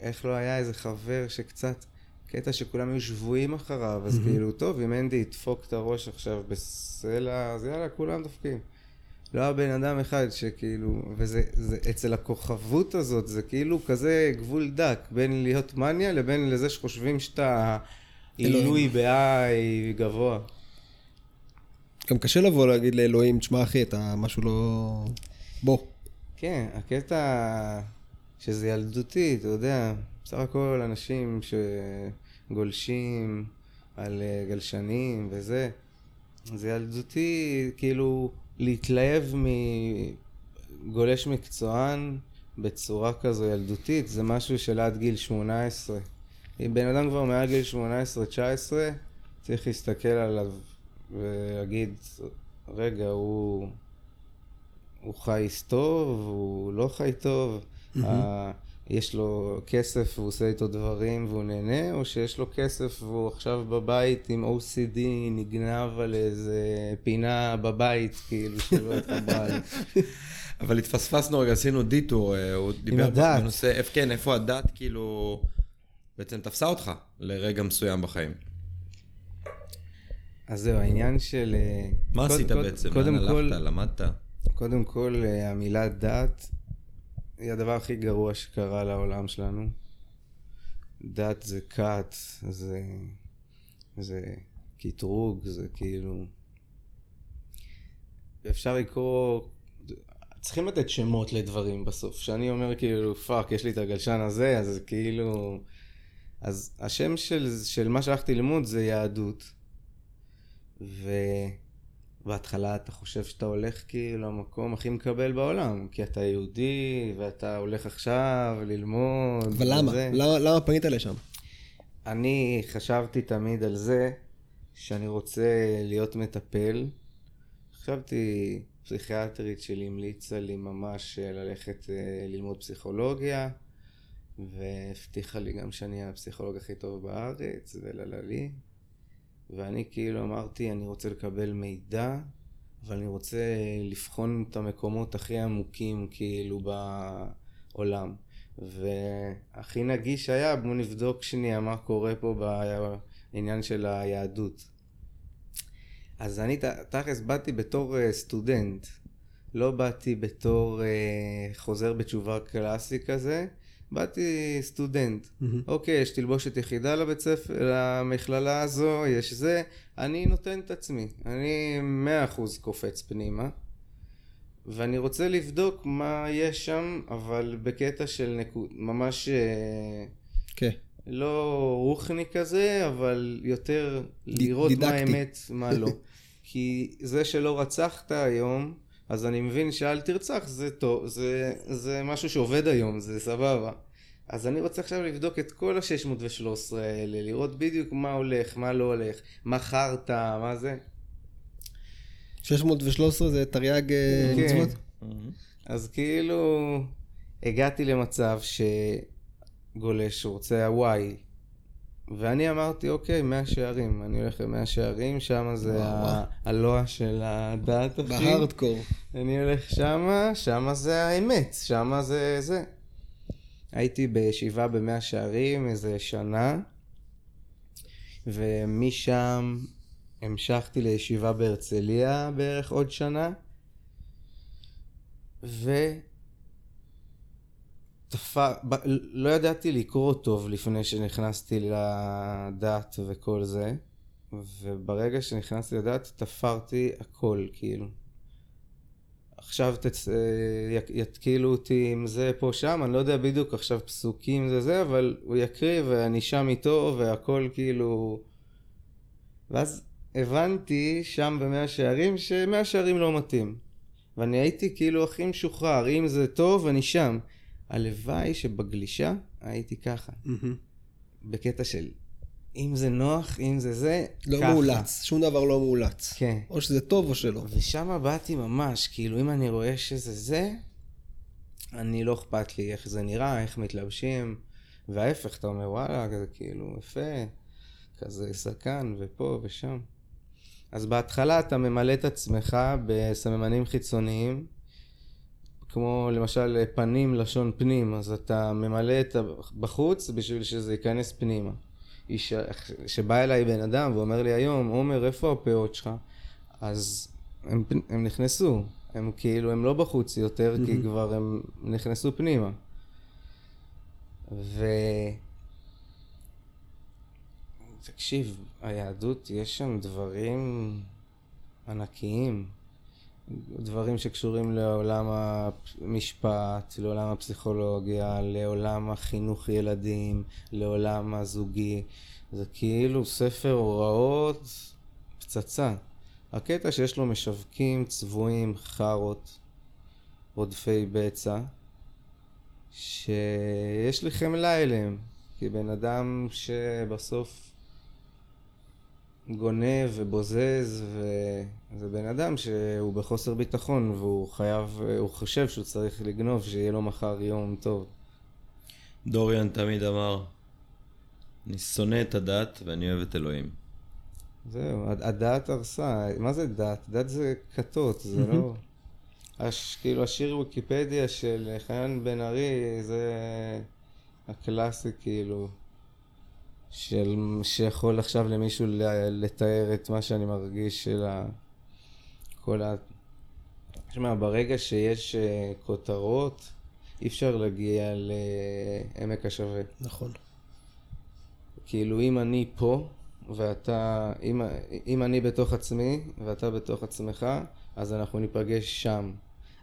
איך לא היה איזה חבר שקצת, קטע שכולם היו שבויים אחריו, אז כאילו, טוב, אם אנדי ידפוק את הראש עכשיו בסלע, אז יאללה, כולם דופקים. לא היה בן אדם אחד שכאילו, וזה, זה, אצל הכוכבות הזאת, זה כאילו כזה גבול דק, בין להיות מניה לבין לזה שחושבים שאתה עילוי בעי גבוה. גם קשה לבוא להגיד לאלוהים, תשמע אחי, אתה משהו לא... בוא. כן, הקטע שזה ילדותי, אתה יודע, בסך הכל אנשים שגולשים על אה, גלשנים וזה, זה ילדותי, כאילו, להתלהב מגולש מקצוען בצורה כזו ילדותית, זה משהו של עד גיל 18. אם בן אדם כבר מעל גיל 18-19, צריך להסתכל עליו ולהגיד, רגע, הוא... הוא חי טוב, הוא לא חי טוב, אה, יש לו כסף והוא עושה איתו דברים והוא נהנה, או שיש לו כסף והוא עכשיו בבית עם OCD נגנב על איזה פינה בבית, כאילו, שלא התחברה. אבל התפספסנו רגע, עשינו דיטור, אה, הוא דיבר הדת. בנושא, כן, איפה הדת כאילו בעצם תפסה אותך לרגע מסוים בחיים. אז זהו, העניין של... אה, מה קוד- עשית קוד- בעצם? קודם כל? למדת? קודם כל, אה, המילה דת היא הדבר הכי גרוע שקרה לעולם שלנו. דת זה כת, זה, זה קטרוג, זה כאילו... אפשר לקרוא... צריכים לתת שמות לדברים בסוף. כשאני אומר כאילו, fuck, יש לי את הגלשן הזה, אז זה כאילו... אז השם של, של מה שהלכתי ללמוד זה יהדות. ובהתחלה אתה חושב שאתה הולך כאילו למקום הכי מקבל בעולם, כי אתה יהודי ואתה הולך עכשיו ללמוד. אבל למה? למה? למה פנית לשם? אני חשבתי תמיד על זה שאני רוצה להיות מטפל. חשבתי, פסיכיאטרית שלי המליצה לי ממש אה, ללכת אה, ללמוד פסיכולוגיה, והבטיחה לי גם שאני הפסיכולוג הכי טוב בארץ, ולללי. ואני כאילו אמרתי, אני רוצה לקבל מידע, אבל אני רוצה לבחון את המקומות הכי עמוקים כאילו בעולם. והכי נגיש היה, בואו נבדוק שנייה מה קורה פה בעניין של היהדות. אז אני תכלס באתי בתור אה, סטודנט, לא באתי בתור אה, חוזר בתשובה קלאסי כזה, באתי סטודנט. אוקיי, יש תלבושת יחידה לבית ספר, למכללה הזו, יש זה, אני נותן את עצמי, אני מאה אחוז קופץ פנימה. ואני רוצה לבדוק מה יש שם, אבל בקטע של נקוד, ממש אה, כן. לא רוחני כזה, אבל יותר לראות מה דידקטי. האמת, מה לא. כי זה שלא רצחת היום, אז אני מבין שאל תרצח זה טוב, זה, זה משהו שעובד היום, זה סבבה. אז אני רוצה עכשיו לבדוק את כל ה-613 האלה, לראות בדיוק מה הולך, מה לא הולך, מה חרטא, מה זה. 613 זה תרי"ג אה, כן. מצוות? אז כאילו הגעתי למצב שגולש רוצה הוואי ואני אמרתי אוקיי מאה שערים אני הולך למאה שערים שם זה. הלוע של הדת אחי בהארדקור. אני הולך שמה שמה זה האמת שמה זה זה הייתי בישיבה במאה שערים איזה שנה ומשם המשכתי לישיבה בהרצליה בערך עוד שנה ו... תפ... ב... לא ידעתי לקרוא טוב לפני שנכנסתי לדת וכל זה וברגע שנכנסתי לדת תפרתי הכל כאילו. עכשיו תצ... אה, י- יתקילו אותי עם זה פה שם, אני לא יודע בדיוק עכשיו פסוקים זה זה, אבל הוא יקריא ואני שם איתו והכל כאילו... ואז הבנתי שם במאה שערים שמאה שערים לא מתאים. ואני הייתי כאילו הכי משוחרר, אם זה טוב אני שם. הלוואי שבגלישה הייתי ככה, בקטע של אם זה נוח, אם זה זה, לא ככה. מאולץ, שום דבר לא מאולץ. כן. או שזה טוב או שלא. ושם באתי ממש, כאילו אם אני רואה שזה זה, אני לא אכפת לי איך זה נראה, איך מתלבשים, וההפך, אתה אומר וואלה, זה כאילו יפה, כזה סרקן ופה ושם. אז בהתחלה אתה ממלא את עצמך בסממנים חיצוניים, כמו למשל פנים, לשון פנים, אז אתה ממלא את. בחוץ בשביל שזה ייכנס פנימה. איש- שבא אליי בן אדם ואומר לי היום, עומר, איפה הפאות שלך? אז הם, הם נכנסו, הם כאילו, הם לא בחוץ יותר, כי כבר הם נכנסו פנימה. ו... תקשיב, היהדות, יש שם דברים ענקיים. דברים שקשורים לעולם המשפט, לעולם הפסיכולוגיה, לעולם החינוך ילדים, לעולם הזוגי. זה כאילו ספר הוראות פצצה. הקטע שיש לו משווקים צבועים, חארות, רודפי בצע, שיש לי חמלה אליהם, כי בן אדם שבסוף גונב ובוזז, וזה בן אדם שהוא בחוסר ביטחון והוא חייב, הוא חושב שהוא צריך לגנוב, שיהיה לו מחר יום טוב. דוריאן תמיד אמר, אני שונא את הדת ואני אוהב את אלוהים. זהו, הד- הדת הרסה, מה זה דת? דת זה כתות, זה לא... הש, כאילו השיר ויקיפדיה של חנן בן ארי זה הקלאסי כאילו של שיכול עכשיו למישהו לתאר את מה שאני מרגיש של ה... כל ה... תשמע, ברגע שיש אה, כותרות אי אפשר להגיע לעמק השווה. נכון. כאילו אם אני פה ואתה, אם, אם אני בתוך עצמי ואתה בתוך עצמך, אז אנחנו ניפגש שם.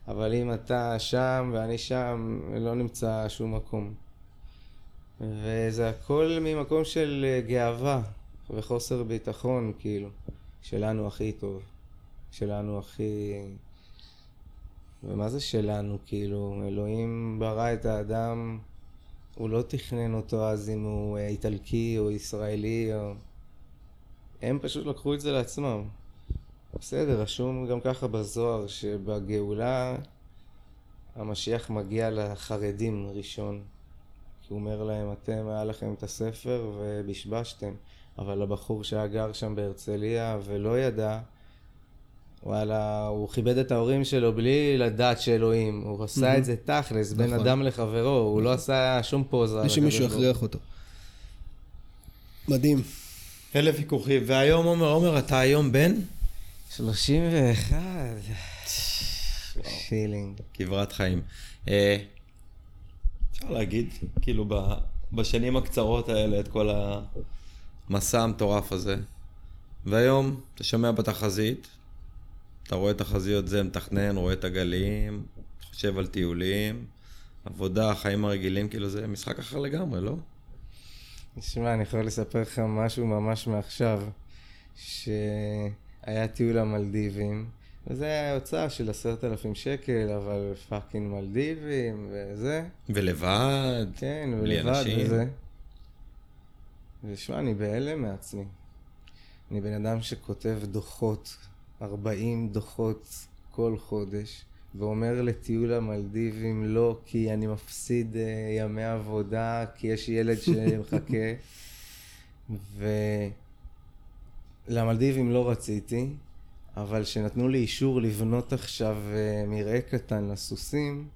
אבל אם אתה שם ואני שם, לא נמצא שום מקום. וזה הכל ממקום של אה, גאווה וחוסר ביטחון, כאילו, שלנו הכי טוב, שלנו הכי... ומה זה שלנו? כאילו, אלוהים ברא את האדם הוא לא תכנן אותו אז אם הוא אה, איטלקי או ישראלי או... הם פשוט לקחו את זה לעצמם. בסדר, רשום גם ככה בזוהר שבגאולה המשיח מגיע לחרדים ראשון. כי הוא אומר להם, אתם, היה לכם את הספר ובשבשתם. אבל הבחור שהיה גר שם בהרצליה ולא ידע, וואלה, הוא כיבד את ההורים שלו בלי לדעת שאלוהים. הוא עשה את זה תכלס, בין נכון. אדם לחברו, הוא לא עשה שום פוזה. בלי שמישהו יכריח אותו. מדהים. אלף ויכוחים, והיום עומר, עומר, אתה היום בן? 31. פילינג. כברת חיים. אפשר להגיד, כאילו, ב- בשנים הקצרות האלה, את כל המסע המטורף הזה. והיום, אתה שומע בתחזית, אתה רואה תחזיות זה, מתכנן, רואה את הגלים, חושב על טיולים, עבודה, החיים הרגילים, כאילו זה משחק אחר לגמרי, לא? תשמע, אני יכול לספר לך משהו ממש מעכשיו, שהיה טיול למלדיבים, וזה היה הוצאה של עשרת אלפים שקל, אבל fucking מלדיבים וזה, ולבד, כן, ולבד אנשים. וזה. ושמע, אני בהלם מעצמי. אני בן אדם שכותב דוחות, 40 דוחות כל חודש, ואומר לטיול המלדיבים לא, כי אני מפסיד אה, ימי עבודה, כי יש ילד שמחכה. ולמלדיבים לא רציתי, אבל כשנתנו לי אישור לבנות עכשיו אה, מרעה קטן לסוסים,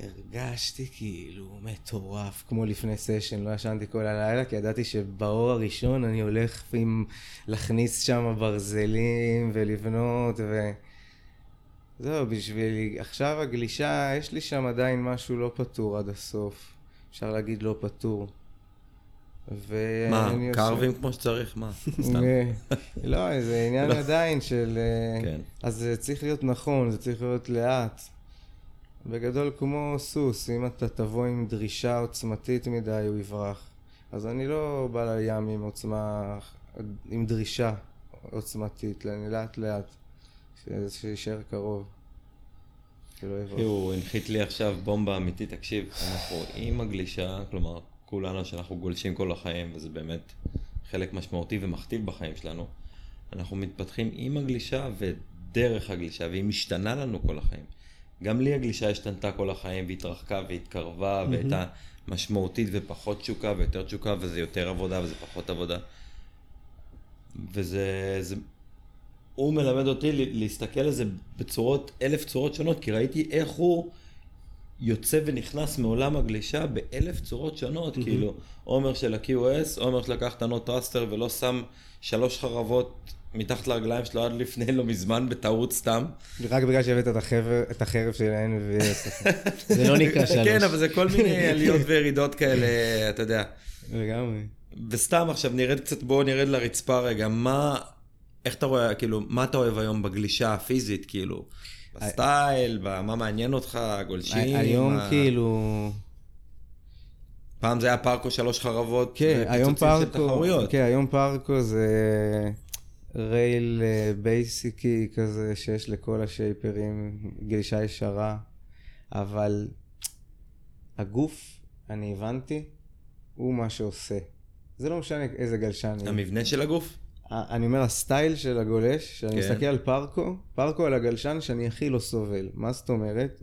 הרגשתי כאילו מטורף, כמו לפני סשן, לא ישנתי כל הלילה, כי ידעתי שבאור הראשון אני הולך עם להכניס שם ברזלים ולבנות ו... זהו, בשבילי, עכשיו הגלישה, יש לי שם עדיין משהו לא פתור עד הסוף. אפשר להגיד לא פתור. ואני מה, קרבים כמו שצריך? מה? סתם. לא, זה עניין עדיין של... אה, כן. אז זה צריך להיות נכון, זה צריך להיות לאט. בגדול כמו סוס, אם אתה תבוא עם דרישה עוצמתית מדי, הוא יברח. אז אני לא בא לים עם עוצמה, עם דרישה עוצמתית, אני לאט לאט, שיישאר קרוב. שלא יברח. הוא הנחית לי עכשיו בומבה אמיתית, תקשיב, אנחנו עם הגלישה, כלומר, כולנו שאנחנו גולשים כל החיים, וזה באמת חלק משמעותי ומכתיב בחיים שלנו, אנחנו מתפתחים עם הגלישה ודרך הגלישה, והיא משתנה לנו כל החיים. גם לי הגלישה השתנתה כל החיים, והתרחקה והתקרבה, והייתה משמעותית ופחות תשוקה ויותר תשוקה, וזה יותר עבודה וזה פחות עבודה. וזה... זה, הוא מלמד אותי להסתכל על זה בצורות, אלף צורות שונות, כי ראיתי איך הוא יוצא ונכנס מעולם הגלישה באלף צורות שונות, כאילו, עומר של ה-QS, עומר שלקח את ה Not Thruster ולא שם שלוש חרבות מתחת לרגליים שלו עד לפני לא מזמן בטעות סתם. רק בגלל שהבאת את החבר- את החרב של ה-NVS. זה לא נקרא שלוש. כן, אבל זה כל מיני עליות וירידות כאלה, אתה יודע. לגמרי. וסתם עכשיו נרד קצת, בואו נרד לרצפה רגע, מה, איך אתה רואה, כאילו, מה אתה אוהב היום בגלישה הפיזית, כאילו? ב style, במה מעניין אותך, גולשים? היום מה- כאילו... פעם זה היה פארקו שלוש חרבות, כן, היום פארקו. כן, היום פארקו זה rail אה, basic י כזה שיש לכל השייפרים, גלישה ישרה, אבל הגוף, אני הבנתי, הוא מה שעושה. זה לא משנה איזה גלשן. המבנה של הגוף? אני אומר, הסטייל של הגולש, שאני כן. מסתכל על פארקו, פארקו על הגלשן שאני הכי לא סובל. מה זאת אומרת?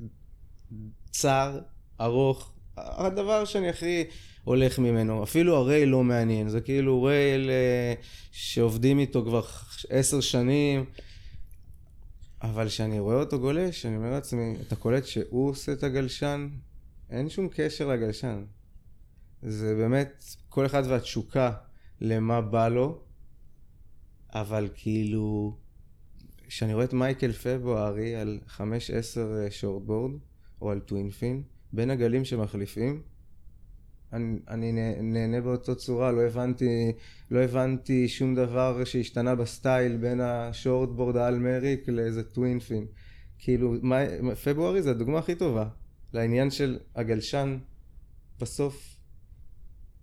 צר, ארוך, הדבר שאני הכי הולך ממנו. אפילו הרייל לא מעניין, זה כאילו רייל אה, שעובדים איתו כבר עשר שנים, אבל כשאני רואה אותו גולש, אני אומר לעצמי, אתה קולט שהוא עושה את הגלשן? אין שום קשר לגלשן. זה באמת, כל אחד והתשוקה למה בא לו, אבל כאילו, כשאני רואה את מייקל פברוארי על 5-10 shortboard, או על twin fin, בין הגלים שמחליפים, אני, אני נה- נהנה באותו צורה, לא הבנתי, לא הבנתי שום דבר שהשתנה ב style בין ה shortboard האל מריק לאיזה twin fin. כאילו, מי, פברוארי זה הדוגמה הכי טובה לעניין של הגלשן בסוף.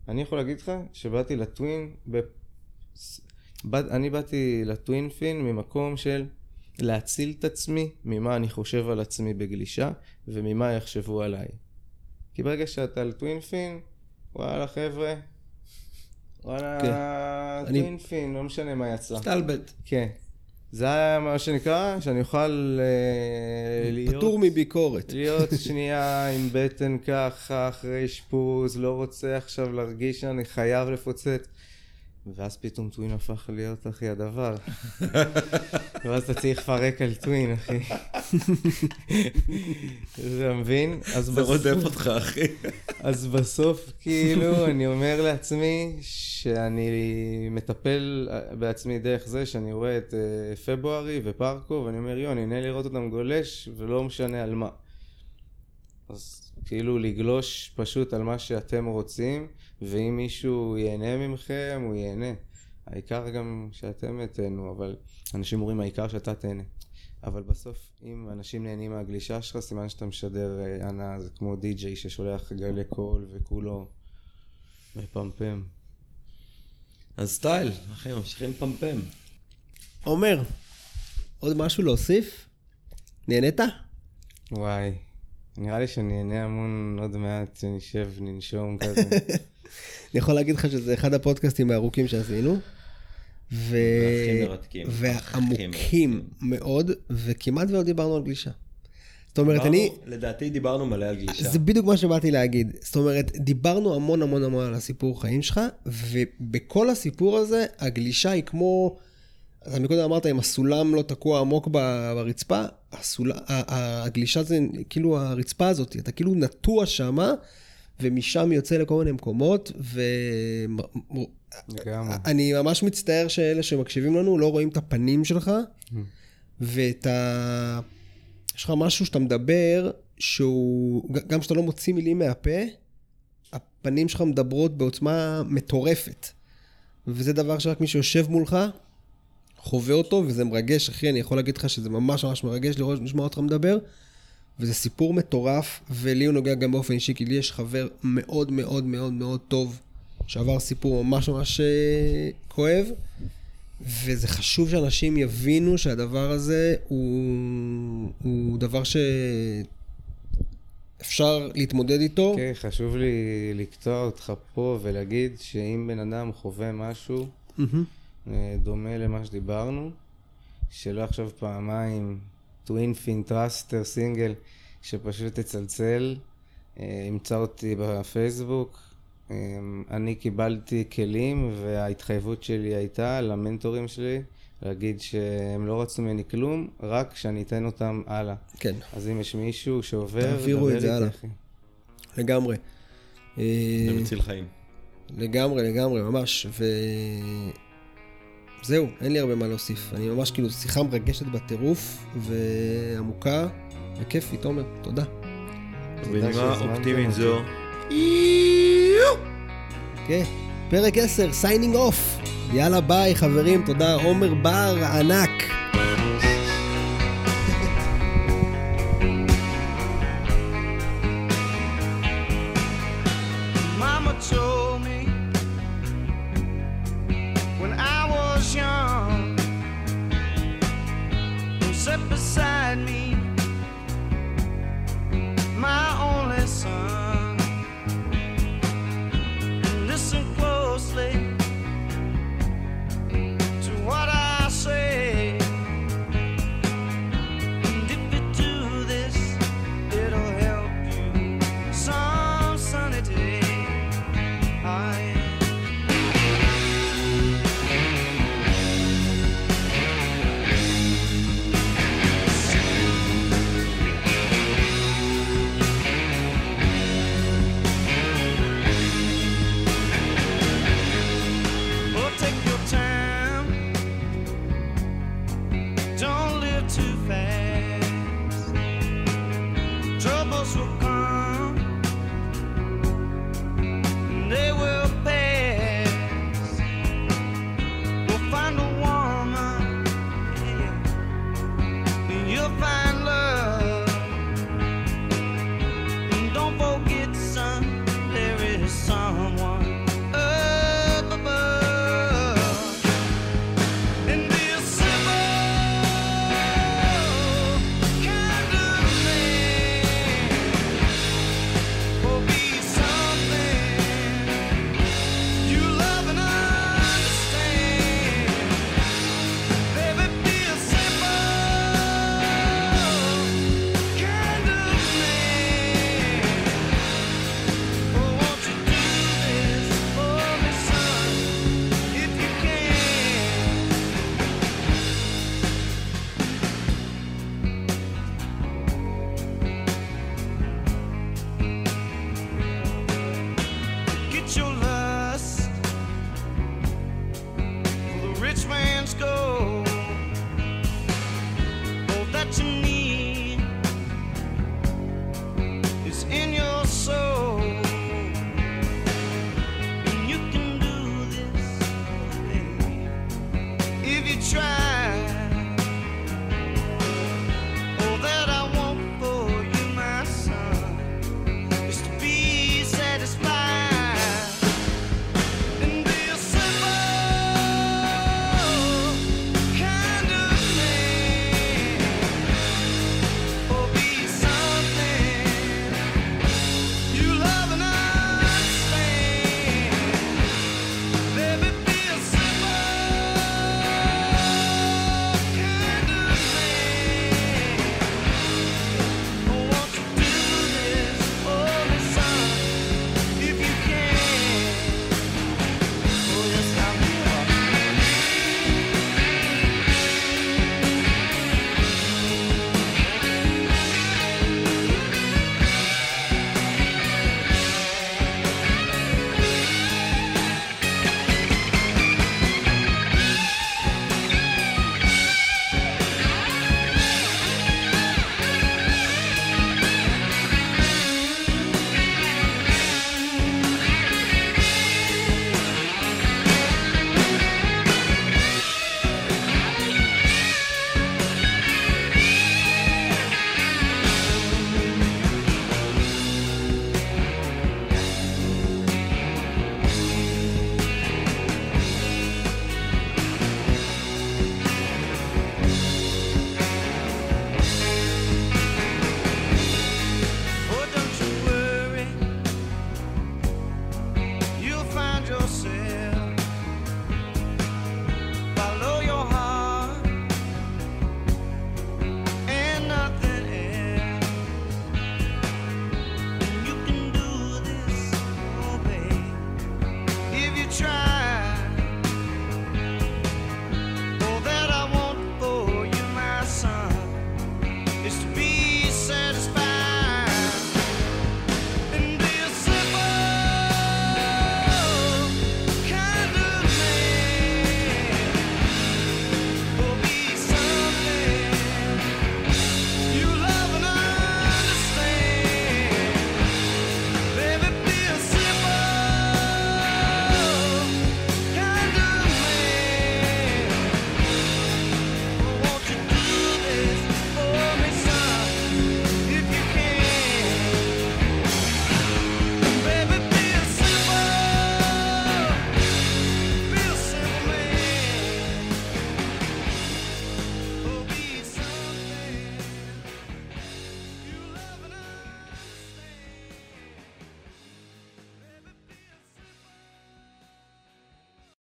אני יכול להגיד לך שבאתי לטווין. באת- אני באתי לטווינפין ממקום של להציל את עצמי ממה אני חושב על עצמי בגלישה וממה יחשבו עליי. כי ברגע שאתה על טווינפין, וואלה חבר'ה, וואלה כן. אני- טווינפין, לא משנה מה יצא. סטלבט. כן. זה היה מה שנקרא, שאני אוכל אה, להיות... פטור מביקורת. להיות שנייה עם בטן ככה אחרי אשפוז, לא רוצה עכשיו להרגיש שאני חייב לפוצץ. ואז פתאום טווין הפך להיות אחי הדבר. ואז אתה צריך לפרק על טווין אחי. אתה מבין? אז זה רודף אותך, אחי. אז בסוף כאילו אני אומר לעצמי שאני מטפל בעצמי דרך זה שאני רואה את אה, פברוארי ופרקו ואני אומר יו אני נהנה לראות אותם גולש ולא משנה על מה. אז כאילו לגלוש פשוט על מה שאתם רוצים ואם מישהו ייהנה ממכם הוא ייהנה. העיקר גם שאתם תהנו אבל אנשים אומרים העיקר שאתה תהנה. אבל בסוף, אם אנשים נהנים מהגלישה שלך, סימן שאתה משדר אה, הנאה, זה כמו די-ג'יי ששולח גלי קול וכולו מפמפם. אז סטייל, אחי, ממשיכים פמפם. עומר, עוד משהו להוסיף? נהנית? וואי, נראה לי שאני אהנה המון עוד מעט, שנשב, ננשום כזה. אני יכול להגיד לך שזה אחד הפודקאסטים הארוכים שעשינו. ו... מרתקים. מאוד, וכמעט ולא דיברנו על גלישה. זאת אומרת, אני... לדעתי דיברנו מלא על גלישה. זה בדיוק מה שבאתי להגיד. זאת אומרת, דיברנו המון המון המון על הסיפור חיים שלך, ובכל הסיפור הזה, הגלישה היא כמו... אתה מקודם אמרת, אם הסולם לא תקוע עמוק ברצפה, הסול... הגלישה זה כאילו הרצפה הזאת, אתה כאילו נטוע שמה, ומשם יוצא לכל מיני מקומות, ו... לגמרי. אני ממש מצטער שאלה שמקשיבים לנו לא רואים את הפנים שלך, ואת ה... יש לך משהו שאתה מדבר, שהוא, גם כשאתה לא מוציא מילים מהפה, הפנים שלך מדברות בעוצמה מטורפת. וזה דבר שרק מי שיושב מולך חווה אותו, וזה מרגש, אחי, אני יכול להגיד לך שזה ממש ממש מרגש לראות, לשמוע אותך מדבר. וזה סיפור מטורף, ולי הוא נוגע גם באופן אישי, כי לי יש חבר מאוד מאוד מאוד מאוד טוב, שעבר סיפור ממש ממש אה, כואב, וזה חשוב שאנשים יבינו שהדבר הזה הוא, הוא דבר שאפשר להתמודד איתו. כן, חשוב לי לקטוע אותך פה ולהגיד שאם בן אדם חווה משהו. אה, דומה למה שדיברנו, שלא יחשוב פעמיים twin fin thruster single, שפשוט תצלצל, אה, ימצא אותי בפייסבוק. אה, אני קיבלתי כלים וההתחייבות שלי הייתה למנטורים שלי להגיד שהם לא רצו ממני כלום, רק שאני אתן אותם הלאה. כן, אז אם יש מישהו שעובר, תעבירו את זה הלאה. אחי. לגמרי. זה מציל חיים. לגמרי, לגמרי, ממש. וזהו, אין לי הרבה מה להוסיף. אני ממש כאילו, שיחה מרגשת בטירוף, ועמוקה, וכיפית, תומר, תודה. בנימה שהזמנתם אופטימית. זו, כן, פרק 10, signing off. יאללה ביי, חברים, תודה. עומר בר, ענק. try.